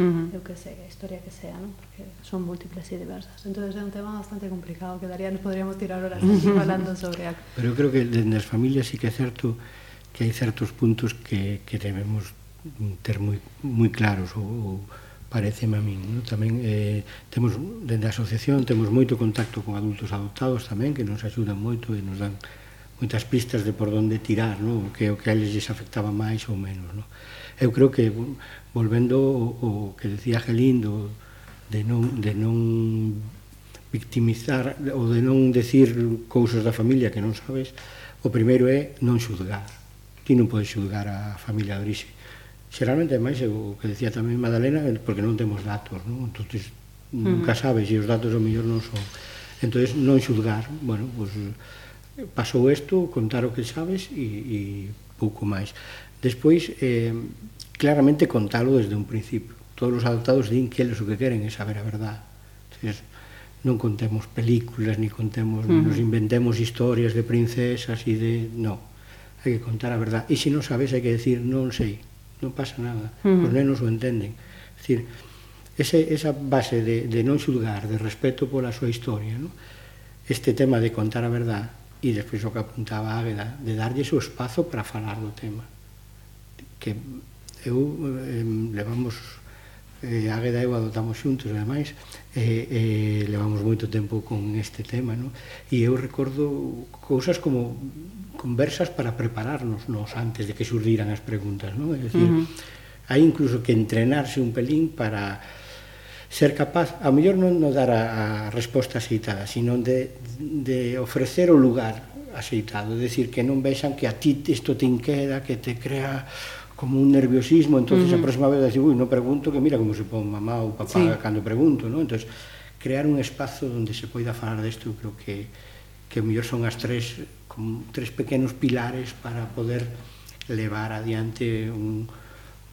uh -huh. eu que sei, a historia que sea no? porque son múltiples e diversas entonces é un tema bastante complicado que daría, nos podríamos tirar horas falando sobre a... pero eu creo que nas familias sí que é certo que hai certos puntos que, que debemos ter moi, moi claros ou, ou pareceme a min. No? Tamén eh, temos, dende a asociación, temos moito contacto con adultos adoptados tamén, que nos axudan moito e nos dan moitas pistas de por onde tirar, no? o que o que a eles lles afectaba máis ou menos. No? Eu creo que, volvendo o, o que decía Gelindo, de non, de non victimizar ou de non decir cousas da familia que non sabes, o primeiro é non xudgar. Ti non podes xudgar a familia de orixe Xeralmente, máis, o que decía tamén Madalena, porque non temos datos, non? Entón, nunca sabes, e os datos o mellor non son. Entón, non xulgar, bueno, pues, pasou isto, contar o que sabes e, e pouco máis. Despois, eh, claramente contalo desde un principio. Todos os adoptados din que eles o que queren é saber a verdade. Entonces, non contemos películas, ni contemos, uh -huh. nos inventemos historias de princesas e de... No, hai que contar a verdade. E se non sabes, hai que decir, non sei non pasa nada, uh -huh. os nenos o entenden. É dicir, ese, esa base de, de non xulgar, de respeto pola súa historia, no? este tema de contar a verdad e despois o que apuntaba a Águeda, de darlle o espazo para falar do tema. Que eu eh, levamos eh, Águeda e eu adotamos xuntos, ademais, eh, eh, levamos moito tempo con este tema, no? e eu recordo cousas como conversas para prepararnos nos antes de que surdiran as preguntas, non? É dicir, uh -huh. hai incluso que entrenarse un pelín para ser capaz, a mellor non no dar a, a resposta aceitada, sino de, de ofrecer o lugar aceitado, dicir que non vexan que a ti isto te inqueda, que te crea como un nerviosismo, entonces uh -huh. a próxima vez decir, ui, non pregunto, que mira como se pon mamá ou papá sí. cando pregunto, ¿no? Entonces, crear un espazo onde se poida falar desto, creo que que mellor son as tres como tres pequenos pilares para poder levar adiante un,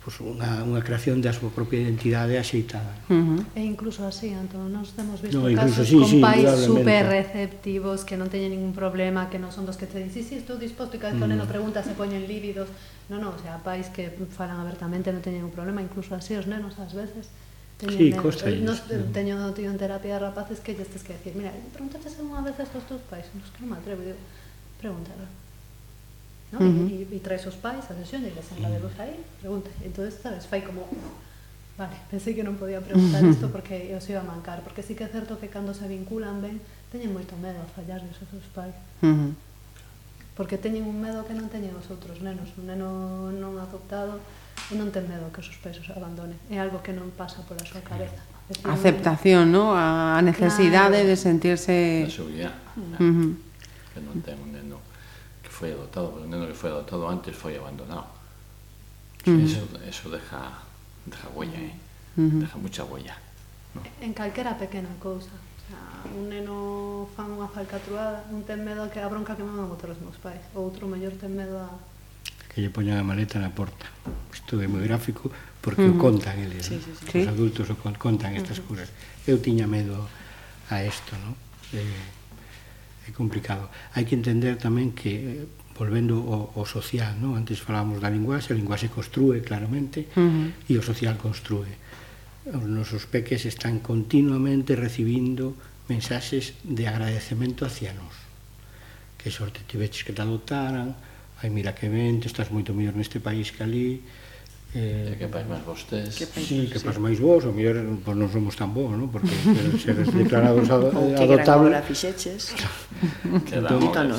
pues, unha, unha creación da súa propia identidade axeitada. Uh -huh. E incluso así, Antón, nos temos visto no, casos sí, con sí, pais super receptivos que non teñen ningún problema, que non son dos que te dicen, sí, sí, estou disposto, e cada vez que mm. pregunta se poñen lívidos. Non, non, o sea, pais que falan abertamente non teñen ningún problema, incluso así os nenos ás veces. Teñen sí, costa nos, teño tío en terapia de rapaces que lles tes que decir, mira, preguntaste unha vez a estos teus pais, nos que non me atrevo, digo, pregúntalo. ¿no? Uh -huh. y, y, y, trae sus pais a sesión y les hacen la ahí, pregunta. Entonces, ¿sabes? Fai como, vale, pensé que non podía preguntar isto porque eu se iba a mancar, porque sí que é certo que cando se vinculan ben, teñen moito medo a fallar os seus pais. Uh -huh. Porque teñen un medo que non teñen os outros nenos. Un neno non adoptado e non ten medo que os seus pais os abandonen. É algo que non pasa pola súa cabeza. Decir, Aceptación, non? A necesidade claro. de sentirse... A seguridade. Uh -huh que non ten un neno que foi adoptado, pero un neno que foi adoptado antes foi abandonado. Mm. Eso, eso deja, deja huella, eh? mm deja mucha huella. ¿no? En calquera pequena cousa. O sea, un neno fan unha falcatruada, un ten medo a que a bronca que me van a botar os meus pais. Outro mellor ten medo a... Que lle poñan a maleta na porta. Isto é moi gráfico porque uh -huh. o contan eles, sí, sí, sí. os adultos o contan estas uh -huh. cousas. Eu tiña medo a isto, non? Eh, é complicado. Hai que entender tamén que eh, volvendo ao, ao social, no? Antes falábamos da linguaxe, a linguaxe construe claramente uh -huh. e o social construe. Os nosos peques están continuamente recibindo mensaxes de agradecemento hacia nós. Que sorte tiveches que te adotaran, ai mira que ben, estás moito mellor neste país que ali, Eh, que pais máis vostés. Que pais, sí, que pais máis vos, o mellor pois non somos tan bons, non? Porque seres declarados ad, adoptables. Que gran fixeches. que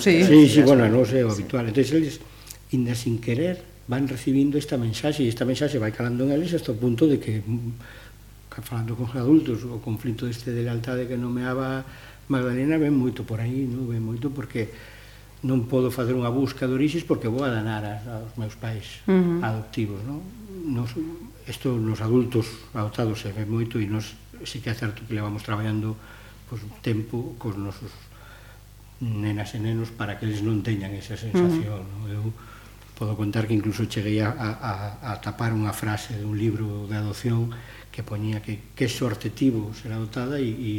sí, sí, sí, bueno, non sei, o habitual. Entón, eles, inda sin querer, van recibindo esta mensaxe, e esta mensaxe vai calando en eles hasta o punto de que, mm, falando con os adultos, o conflito este de lealtade que nomeaba Magdalena ven moito por aí, non? ven moito porque non podo facer unha busca de orixes porque vou a danar aos meus pais uh -huh. adoptivos, non? Nos, isto nos adultos adoptados se ve moito e nos sí que é certo que levamos traballando pois, tempo cos nosos nenas e nenos para que eles non teñan esa sensación. Uh -huh. non? Eu podo contar que incluso cheguei a, a, a tapar unha frase dun libro de adopción que poñía que que sorte tivo ser adoptada e, e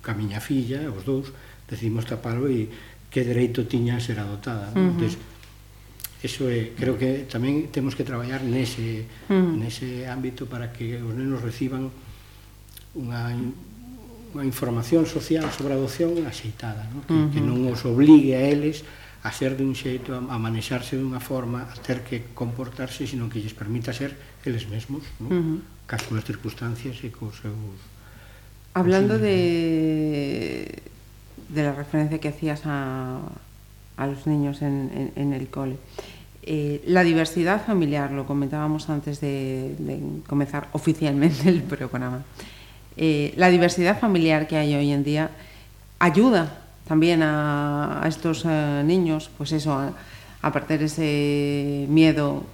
ca miña filla, os dous, decidimos tapalo e que dereito tiña a ser adotada. Uh -huh. Entonces, eso é, creo que tamén temos que traballar nese, uh -huh. nese ámbito para que os nenos reciban unha, unha información social sobre a adopción axeitada, ¿no? que, uh -huh. que non os obligue a eles a ser dun xeito, a, a manexarse dunha forma, a ter que comportarse, sino que lles permita ser eles mesmos, ¿no? uh -huh. cas coas circunstancias e cos seus... Hablando de de la referencia que hacías a, a los niños en, en, en el cole. Eh, la diversidad familiar, lo comentábamos antes de, de comenzar oficialmente el programa. Eh, la diversidad familiar que hay hoy en día ayuda también a, a estos uh, niños, pues eso, a, a, perder ese miedo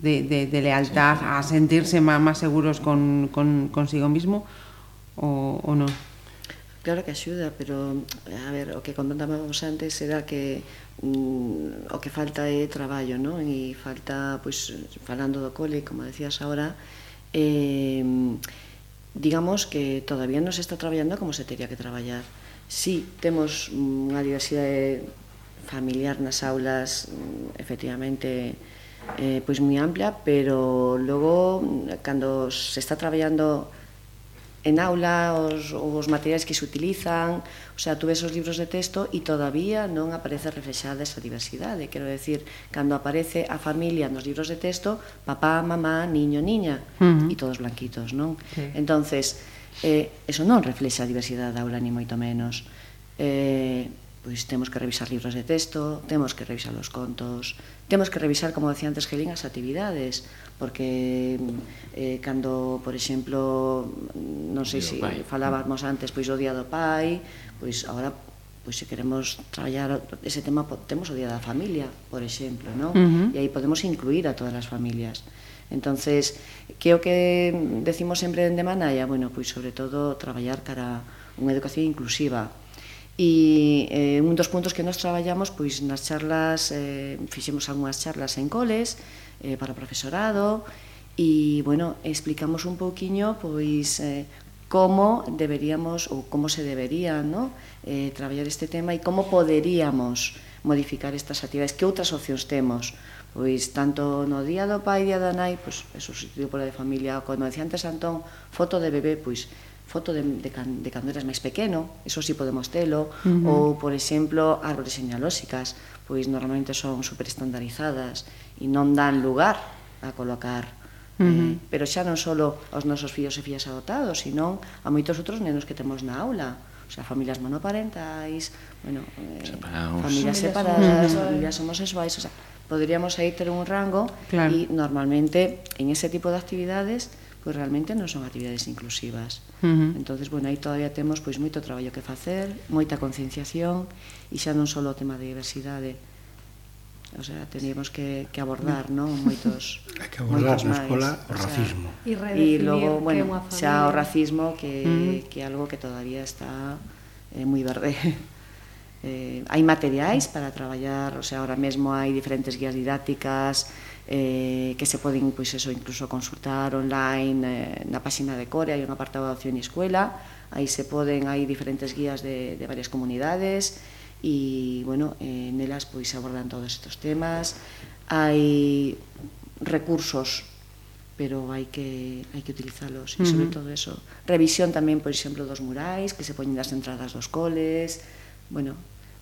de, de, de lealtad, a sentirse más, más seguros con, con, consigo mismo, o, o no. Claro que axuda, pero a ver, o que contábamos antes era que mm, o que falta é traballo, non? E falta, pois, falando do cole, como decías agora, eh, digamos que todavía non se está traballando como se teria que traballar. Si sí, temos unha diversidade familiar nas aulas, mm, efectivamente, eh, pois moi ampla, pero logo, cando se está traballando en aula, os, os materiais que se utilizan, o sea, tú ves os libros de texto e todavía non aparece reflexada esa diversidade. Quero decir, cando aparece a familia nos libros de texto, papá, mamá, niño, niña, uh -huh. e todos blanquitos, non? Sí. Entonces, eh, eso non reflexa a diversidade da aula, ni moito menos. Eh, pois temos que revisar libros de texto, temos que revisar os contos, temos que revisar, como decía antes Gelín, as actividades, porque eh, cando, por exemplo, non sei se si pai. falábamos antes pois o Día do Pai, pois agora pois se queremos traballar ese tema temos o Día da Familia, por exemplo, non? Uh -huh. E aí podemos incluir a todas as familias. Entonces, que o que decimos sempre en Demanaya, bueno, pois sobre todo traballar cara unha educación inclusiva, E eh, un dos puntos que nós traballamos pois nas charlas, eh, fixemos algunhas charlas en coles, eh, para profesorado, e, bueno, explicamos un pouquiño pois eh, como deberíamos ou como se debería ¿no? eh, traballar este tema e como poderíamos modificar estas actividades, que outras opcións temos, pois tanto no día do pai, día da nai, pois eso sustituído pola de familia, como decía antes Antón, foto de bebé, pois foto de, de, can, de cando eras máis pequeno, eso sí podemos telo, uh -huh. ou, por exemplo, árbores señalóxicas, pois normalmente son superestandarizadas e non dan lugar a colocar Uh -huh. eh, pero xa non só aos nosos fillos e fillas adotados, sino a moitos outros nenos que temos na aula. O sea, familias monoparentais, bueno, eh, familias separadas, uh -huh. familias homosexuais, o sea, poderíamos aí ter un rango claro. e normalmente en ese tipo de actividades pois realmente non son actividades inclusivas. Uh -huh. Entonces, bueno, aí todavía temos pois moito traballo que facer, moita concienciación e xa non só o tema de diversidade, o sea, teníamos que, que abordar, non? Moitos Hai que abordar na escola o racismo. O sea, e logo, bueno, xa o racismo que, mm. que algo que todavía está eh, moi verde. Eh, hai materiais para traballar, o sea, ahora mesmo hai diferentes guías didácticas, eh, que se poden pois eso, incluso consultar online eh, na páxina de Core, hai un apartado de opción e escuela, aí se poden, hai diferentes guías de, de varias comunidades, e, bueno, eh, nelas pois abordan todos estes temas, hai recursos pero hai que hai que utilizalos e uh -huh. sobre todo eso. Revisión tamén, por exemplo, dos murais que se poñen das entradas dos coles. Bueno,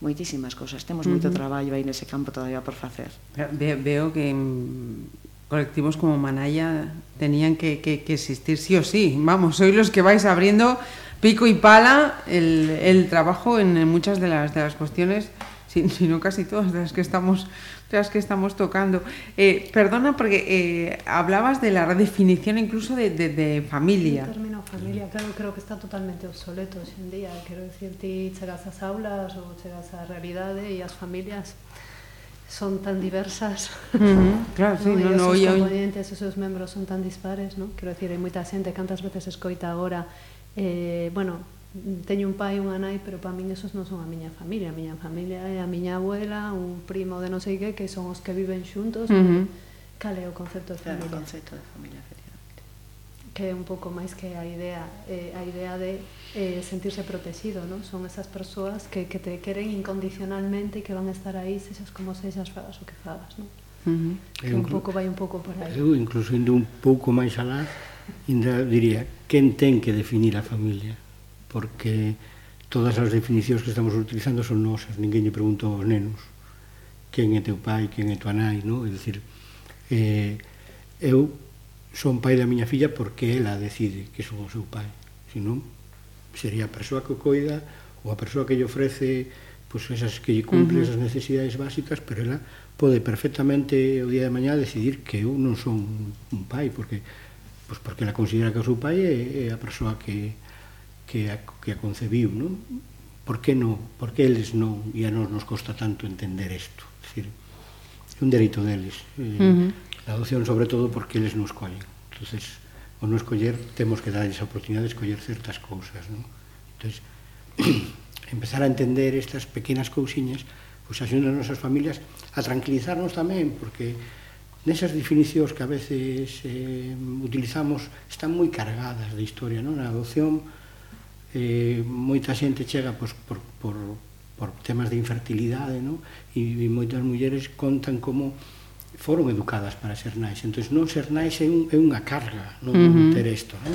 moitísimas cousas. Temos moito uh -huh. traballo aí nese campo todavía por facer. Ve, veo que colectivos como Manaya tenían que, que, que existir sí o sí. Vamos, sois los que vais abriendo pico y pala el, el trabajo en muchas de las, de las cuestiones, si, si no casi todas de las que estamos las que estamos tocando. Eh, perdona, porque eh, hablabas de la redefinición incluso de, de, de familia. El término familia, claro, creo que está totalmente obsoleto hoy en día. Quiero decir, ti llegas a las aulas o llegas a realidades y las familias son tan diversas. Uh -huh. Claro, sí, ¿no? no, no, esos no, componentes, yo... esos membros son tan dispares, ¿no? Quiero decir, hai moita xente cantas veces escoita agora eh, bueno, teño un pai e unha nai, pero para min esos non son a miña familia. A miña familia é a miña abuela, un primo de non sei que, que son os que viven xuntos. Uh -huh. Cal é o concepto de familia? Claro, o concepto de familia, efectivamente. Que é un pouco máis que a idea, eh, a idea de eh, sentirse protegido, non? Son esas persoas que, que te queren incondicionalmente e que van a estar aí, sexas como sexas, fagas o que fagas, non? Uh -huh. Que un pouco vai un pouco por aí. Eu, incluso, indo un pouco máis alá, ainda diría, quen ten que definir a familia? porque todas as definicións que estamos utilizando son nosas, ninguén lle preguntou aos nenos quen é teu pai, quen é tua nai, non? É dicir, eh, eu son pai da miña filla porque ela decide que son o seu pai, senón sería a persoa que o coida ou a persoa que lle ofrece pois esas que lle cumple uh -huh. esas necesidades básicas, pero ela pode perfectamente o día de mañá decidir que eu non son un pai porque pois porque ela considera que o seu pai é, é a persoa que que a, que a concebiu, non? Por que, non, por que eles non, e a nós nos costa tanto entender isto? Decir, é un dereito deles. Eh, uh -huh. A adopción, sobre todo, porque eles nos collen. entonces o non escoller, temos que darles a oportunidade de escoller certas cousas, non? entonces empezar a entender estas pequenas cousiñas pois pues, axudan as nosas familias a tranquilizarnos tamén, porque nesas definicións que a veces eh, utilizamos están moi cargadas de historia, non? A adopción eh, moita xente chega pois, por, por, por temas de infertilidade non? E, e moitas mulleres contan como foron educadas para ser nais entón non ser nais é, un, é unha carga non uh -huh. ter isto non?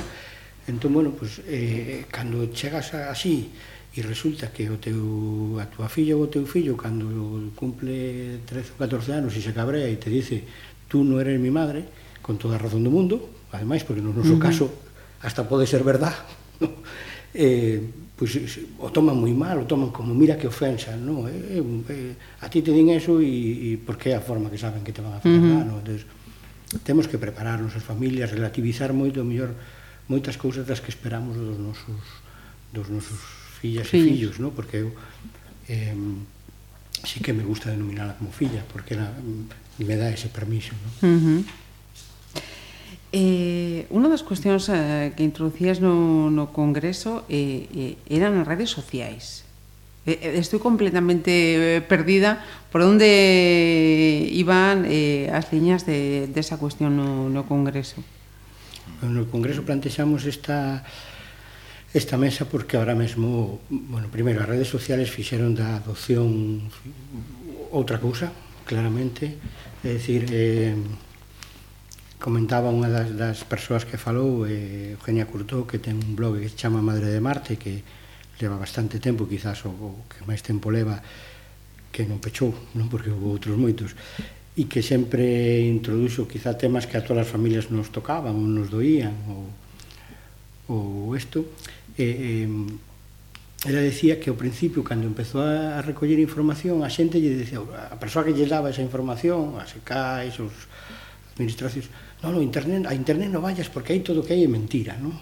entón, bueno, pois, eh, cando chegas a, así e resulta que o teu, a tua filla ou o teu fillo cando cumple 13 ou 14 anos e se cabrea e te dice tú non eres mi madre con toda a razón do mundo ademais porque no noso uh -huh. caso hasta pode ser verdad no? eh, pois, o toman moi mal, o toman como mira que ofensa, non? Eh, eh, eh, a ti te din eso e, e porque é a forma que saben que te van a fazer uh -huh. no? Entonces, temos que prepararnos as familias, relativizar moito, mellor, moitas cousas das que esperamos dos nosos, dos nosos fillas sí. e fillos, non? Porque eu eh, sí que me gusta denominarla como filla, porque na, me dá ese permiso, non? Uh -huh. Eh, unha das cuestións eh, que introducías no, no Congreso eh, eh, eran as redes sociais. Eh, eh estou completamente eh, perdida por onde iban eh, as liñas de, desa de cuestión no, no Congreso. No Congreso plantexamos esta esta mesa porque ahora mesmo, bueno, primeiro as redes sociales fixeron da adopción outra cousa, claramente, é dicir, eh, comentaba unha das, das persoas que falou, eh, Eugenia Curtó, que ten un blog que se chama Madre de Marte, que leva bastante tempo, quizás o, o que máis tempo leva, que non pechou, non porque houve outros moitos, e que sempre introduxo quizá temas que a todas as familias nos tocaban ou nos doían ou, ou isto. Eh, eh, ela decía que ao principio cando empezou a, a recoller información a xente lle decía, a persoa que lle daba esa información as ECAIs, os administracións non, no, internet, a internet non vayas porque hai todo o que hai é mentira, non?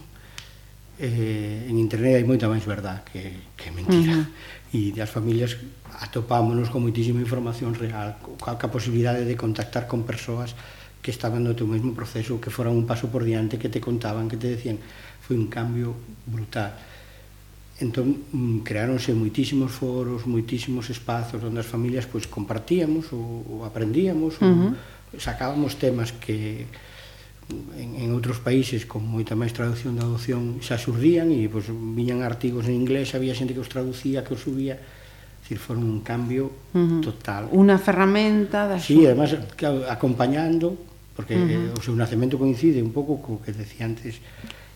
Eh, en internet hai moita máis verdad que, que mentira. Uh -huh. E as familias atopámonos con moitísima información real, coa ca posibilidade de contactar con persoas que estaban no teu mesmo proceso, que foran un paso por diante, que te contaban, que te decían, foi un cambio brutal. Entón, mm, creáronse moitísimos foros, moitísimos espazos onde as familias pois compartíamos ou, ou aprendíamos uh -huh sacábamos temas que en, en outros países con moita máis traducción da adopción xa xurdían e pois, viñan artigos en inglés, había xente que os traducía, que os subía, decir, foron un cambio uh -huh. total. Unha ferramenta da Sí, además, además acompañando, porque uh -huh. eh, o seu nacemento coincide un pouco co que decía antes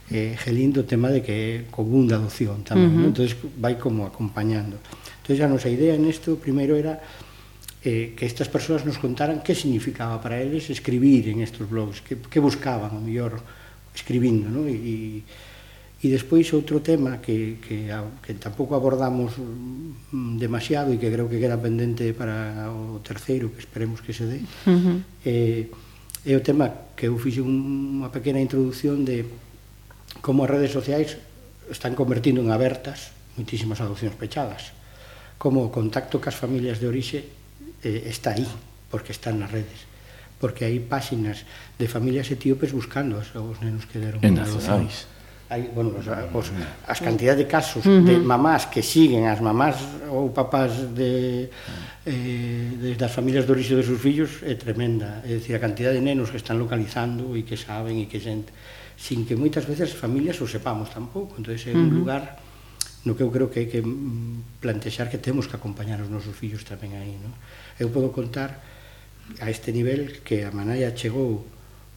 eh, Gelindo o tema de que é común da adopción tamén, uh -huh. ¿no? entón vai como acompañando. Entón, a nosa idea en isto, primeiro era eh, que estas persoas nos contaran que significaba para eles escribir en estes blogs, que, que buscaban, o mellor, escribindo, non? E, e despois outro tema que, que, que tampouco abordamos demasiado e que creo que queda pendente para o terceiro, que esperemos que se dé, uh -huh. eh, é o tema que eu fixe unha pequena introdución de como as redes sociais están convertindo en abertas moitísimas adopcións pechadas, como o contacto cas familias de orixe eh, está aí, porque están nas redes porque hai páxinas de familias etíopes buscando os, os nenos que deron en adopcións. Hai, bueno, os, os, as cantidades de casos uh -huh. de mamás que siguen as mamás ou papás de ah. eh, das familias de orixe dos seus fillos é tremenda. É dicir, a cantidad de nenos que están localizando e que saben e que xente sin que moitas veces as familias o sepamos tampouco. Entón, é un uh -huh. lugar no que eu creo que hai que mm, plantexar que temos que acompañar os nosos fillos tamén aí, non? Eu podo contar a este nivel que a Manaya chegou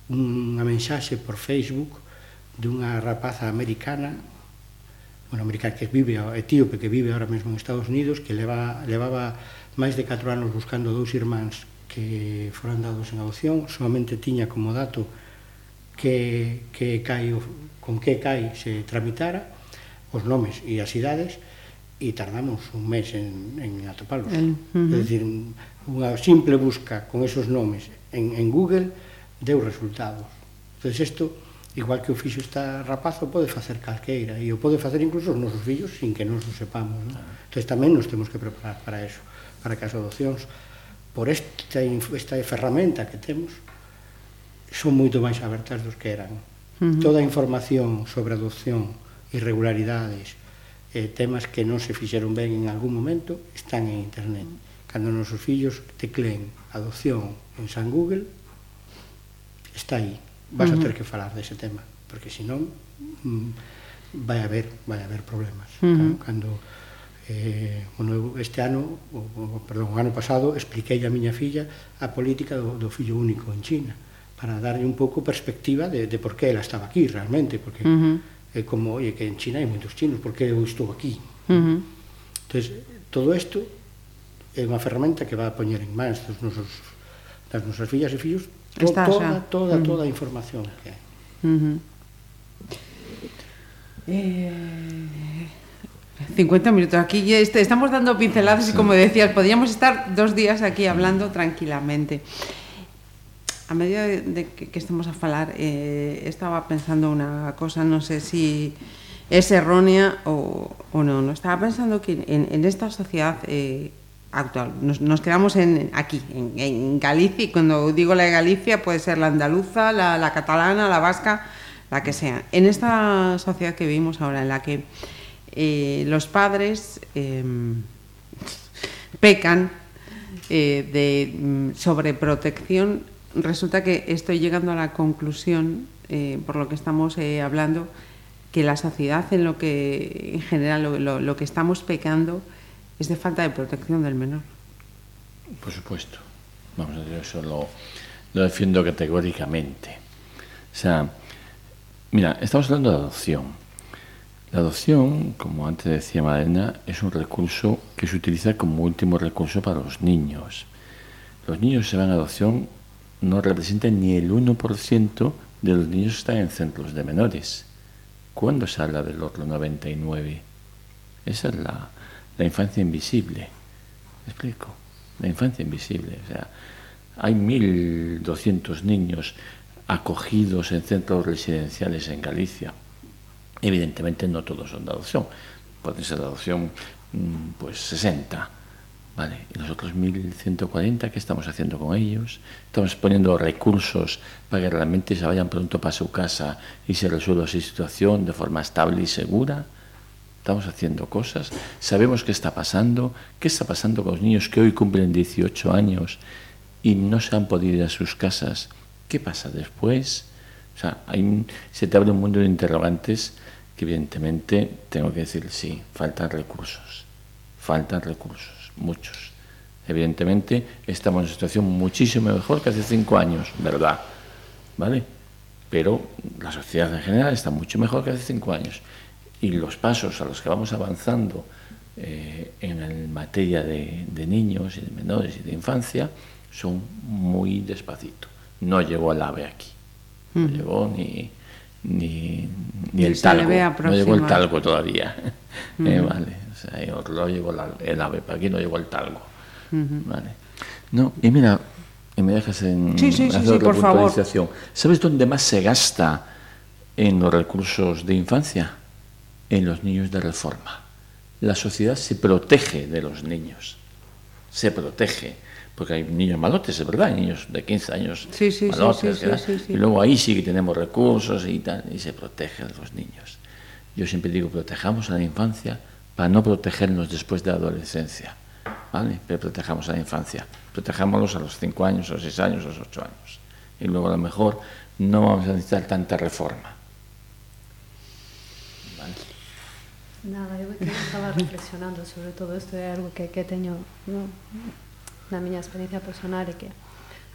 unha mensaxe por Facebook dunha rapaza americana bueno, americana que vive, etíope que vive ahora mesmo en Estados Unidos, que leva, levaba máis de 4 anos buscando dous irmáns que foran dados en adopción, solamente tiña como dato que, que cai, con que cai se tramitara, os nomes e as idades, e tardamos un mes en, en atopalos. Uh -huh. É dicir, unha simple busca con esos nomes en, en Google deu resultados. Entón, isto, igual que o fixo esta rapaz, o pode facer calqueira, e o pode facer incluso os nosos fillos sin que nos o sepamos. Non? Claro. Ah. Entón, tamén nos temos que preparar para eso, para que as adopcións, por esta, esta ferramenta que temos, son moito máis abertas dos que eran. Uh -huh. Toda a información sobre adopción, irregularidades, eh, temas que non se fixeron ben en algún momento están en internet. Cando nosos fillos tecleen adopción en San Google, está aí. Vas uh -huh. a ter que falar dese tema, porque senón mm, vai haber, vai haber problemas. Uh -huh. Cando, cando eh, bueno, este ano, o, o, perdón, o ano pasado, expliquei a miña filla a política do, do fillo único en China, para darlle un pouco perspectiva de, de por que ela estaba aquí realmente, porque... Uh -huh é como, oye, que en China hai moitos chinos, por que eu estou aquí? Uh -huh. Entón, todo isto é unha ferramenta que vai a poñer en mans dos nosos, das nosas fillas e fillos to, Está, toda, toda, uh -huh. toda a información que hai. Uh -huh. Eh... 50 minutos. Aquí estamos dando pinceladas y como decías, podríamos estar dos días aquí hablando tranquilamente. A medida de que, que estamos a falar, eh, estaba pensando una cosa, no sé si es errónea o, o no. No estaba pensando que en, esta sociedad eh, actual, nos, nos quedamos en, aquí, en, Galicia, y cuando digo la de Galicia puede ser la andaluza, la, la catalana, la vasca, la que sea. En esta sociedad que vivimos ahora, en la que eh, los padres eh, pecan eh, de mm, sobreprotección, resulta que estoy llegando a la conclusión, eh, por lo que estamos eh, hablando, que la sociedad en lo que en general lo, que estamos pecando es de falta de protección del menor. Por supuesto. Vamos a decir, eso lo, lo defiendo categóricamente. O sea, mira, estamos hablando de adopción. La adopción, como antes decía Madena, es un recurso que se utiliza como último recurso para los niños. Los niños se van a adopción no representan ni el 1% de los niños que están en centros de menores. ¿Cuándo se habla del otro 99? Esa es la, la infancia invisible. ¿Me explico? La infancia invisible. O sea, hay 1.200 niños acogidos en centros residenciales en Galicia Evidentemente no todos son de adopción, pueden ser de adopción mm, pues 60, ¿vale? Y los otros 1140, ¿qué estamos haciendo con ellos? Estamos poniendo recursos para que realmente se vayan pronto para su casa y se resuelva su situación de forma estable y segura. Estamos haciendo cosas, sabemos qué está pasando, qué está pasando con los niños que hoy cumplen 18 años y no se han podido ir a sus casas. ¿Qué pasa después? O sea, se te abre un mundo de interrogantes que evidentemente tengo que decir sí, faltan recursos, faltan recursos, muchos. Evidentemente estamos en una situación muchísimo mejor que hace cinco años, ¿verdad? ¿Vale? Pero la sociedad en general está mucho mejor que hace cinco años. Y los pasos a los que vamos avanzando eh, en materia de, de niños y de menores y de infancia son muy despacito. No llegó al ave aquí. No llegó ni, ni, ni el talgo. No llegó el talgo todavía. Uh -huh. eh, vale. O sea, no llegó la, el ave, para aquí no llegó el talgo. Uh -huh. Vale. No, y mira, y me dejas en sí, sí, sí, sí por puntualización. Favor. ¿Sabes dónde más se gasta en los recursos de infancia? En los niños de reforma. La sociedad se protege de los niños. Se protege porque hay niños malotes, es verdad, hay niños de 15 años sí, sí, malotes, sí, sí, sí, y luego ahí sí que tenemos recursos y tal, y se protege a los niños. Yo siempre digo, protejamos a la infancia para no protegernos después de la adolescencia, ¿vale? Pero protejamos a la infancia, protejámoslos a los 5 años, a los 6 años, a los 8 años. Y luego a lo mejor no vamos a necesitar tanta reforma. ¿Vale? Nada, yo estaba reflexionando sobre todo esto, é algo que, que teño no, na miña experiencia personal é que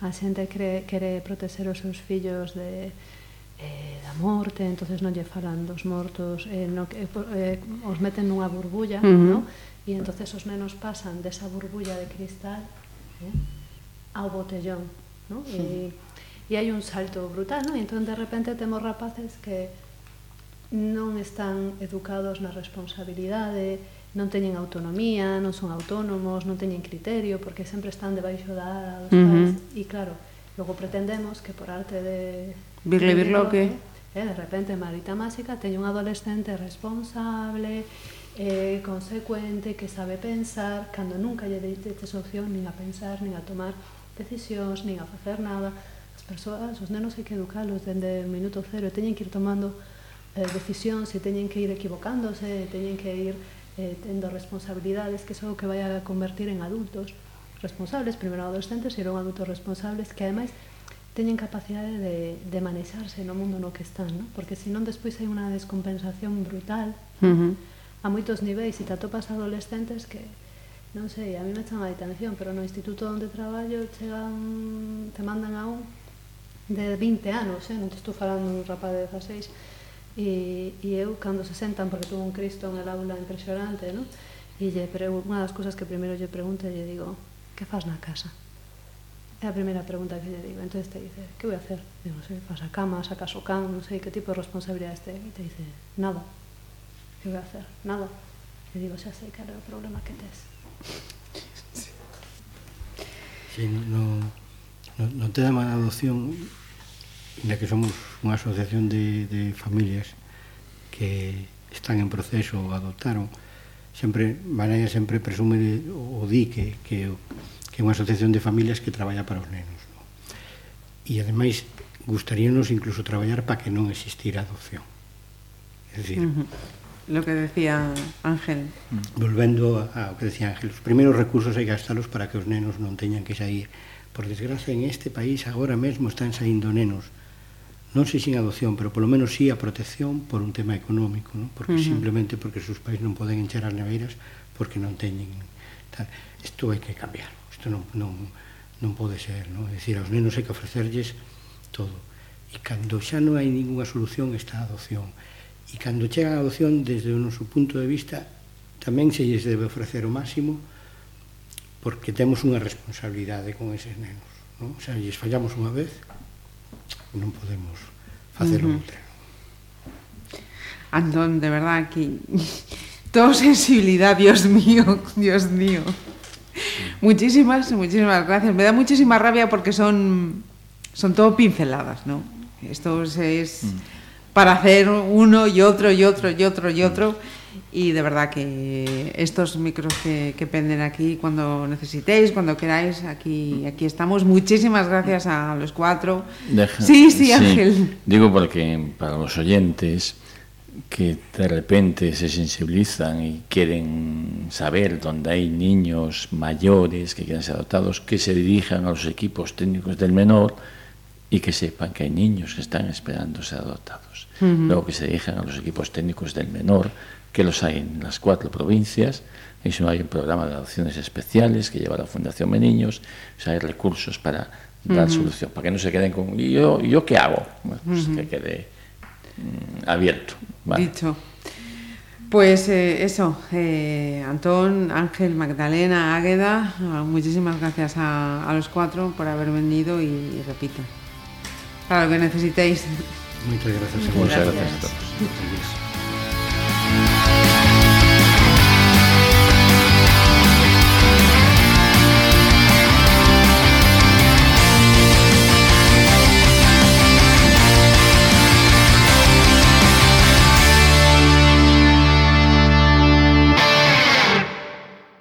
a xente cree, quere proteger os seus fillos de eh, da morte, entonces non lle falan dos mortos, eh, no, eh, os meten nunha burbulla, uh -huh. no? e entonces os nenos pasan desa burbulla de cristal eh, ao botellón, no? Sí. E, e hai un salto brutal, no? e entón de repente temos rapaces que non están educados na responsabilidade, non teñen autonomía, non son autónomos, non teñen criterio, porque sempre están debaixo da ala dos uh -huh. pais. E claro, logo pretendemos que por arte de... Virle, virlo, que... Eh, de repente, Marita Másica teñe un adolescente responsable, eh, consecuente, que sabe pensar, cando nunca lle dices opción nin a pensar, nin a tomar decisións, nin a facer nada. As persoas, os nenos hai que educalos dende o minuto cero, teñen que ir tomando eh, decisións e teñen que ir equivocándose, teñen que ir eh, tendo responsabilidades, que son o que vai a convertir en adultos responsables, primeiro adolescentes e non adultos responsables, que ademais teñen capacidade de, de manexarse no mundo no que están, ¿no? porque senón despois hai unha descompensación brutal uh -huh. a moitos niveis e te atopas adolescentes que non sei, a mí me chama a atención, pero no instituto onde traballo chegan, te mandan a un de 20 anos, eh? non te estou falando un rapaz de 16 e, e eu cando se sentan porque tuvo un Cristo en el aula impresionante no? e lle, unha das cousas que primeiro lle pregunto lle digo que faz na casa? É a primeira pregunta que lle digo entonces te dice, que voy a hacer? Digo, non sei, faz a cama, sacas o can non sei, que tipo de responsabilidades te? e te dice, nada que voy a hacer? nada e digo, xa sei que era o problema que tes sí. no, no, no, te da adopción na que somos unha asociación de, de familias que están en proceso ou adoptaron, sempre, Manaya sempre presume de, o di que, que, que é unha asociación de familias que traballa para os nenos. No? E ademais, gustaríanos incluso traballar para que non existira adopción. É dicir, uh -huh lo que decía Ángel. Volvendo ao que decía Ángel, os primeiros recursos hai que gastalos para que os nenos non teñan que sair. Por desgracia, en este país agora mesmo están saindo nenos non sei sin adopción, pero polo menos si sí a protección por un tema económico, non? porque uh -huh. simplemente porque sus pais non poden encher as neveiras porque non teñen tal. Isto hai que cambiar, isto non, non, non pode ser, non? É dicir, aos nenos hai que ofrecerlles todo. E cando xa non hai ninguna solución está a adopción. E cando chega a adopción, desde o noso punto de vista, tamén se lles debe ofrecer o máximo porque temos unha responsabilidade con eses nenos. Non? O sea, lles fallamos unha vez, non podemos facelo uh -huh. outra. Antón, de verdad que todo sensibilidad, Dios mío, Dios mío. Muchísimas, muchísimas gracias. Me da muchísima rabia porque son, son todo pinceladas, ¿no? Esto es mm. para hacer uno y otro y otro y otro y otro. Mm y de verdad que estos micros que, que, penden aquí cuando necesitéis, cuando queráis, aquí, aquí estamos. Muchísimas gracias a los cuatro. Deja, sí, sí, sí, Ángel. Digo porque para los oyentes que de repente se sensibilizan y quieren saber dónde hay niños mayores que quieran ser adoptados, que se dirijan a los equipos técnicos del menor y que sepan que hay niños que están esperando ser adoptados. Uh -huh. Luego que se dirijan a los equipos técnicos del menor que los hay en las cuatro provincias, y si no hay un programa de adopciones especiales que lleva la Fundación Meniños, o sea, hay recursos para dar uh -huh. solución, para que no se queden con, ¿y yo, yo qué hago? Bueno, pues uh -huh. que quede mm, abierto. ¿vale? Dicho. Pues eh, eso, eh, Antón, Ángel, Magdalena, Águeda, muchísimas gracias a, a los cuatro por haber venido y, y repito, para lo que necesitéis. Muchas gracias. Muchas gracias. gracias a todos. Yeah.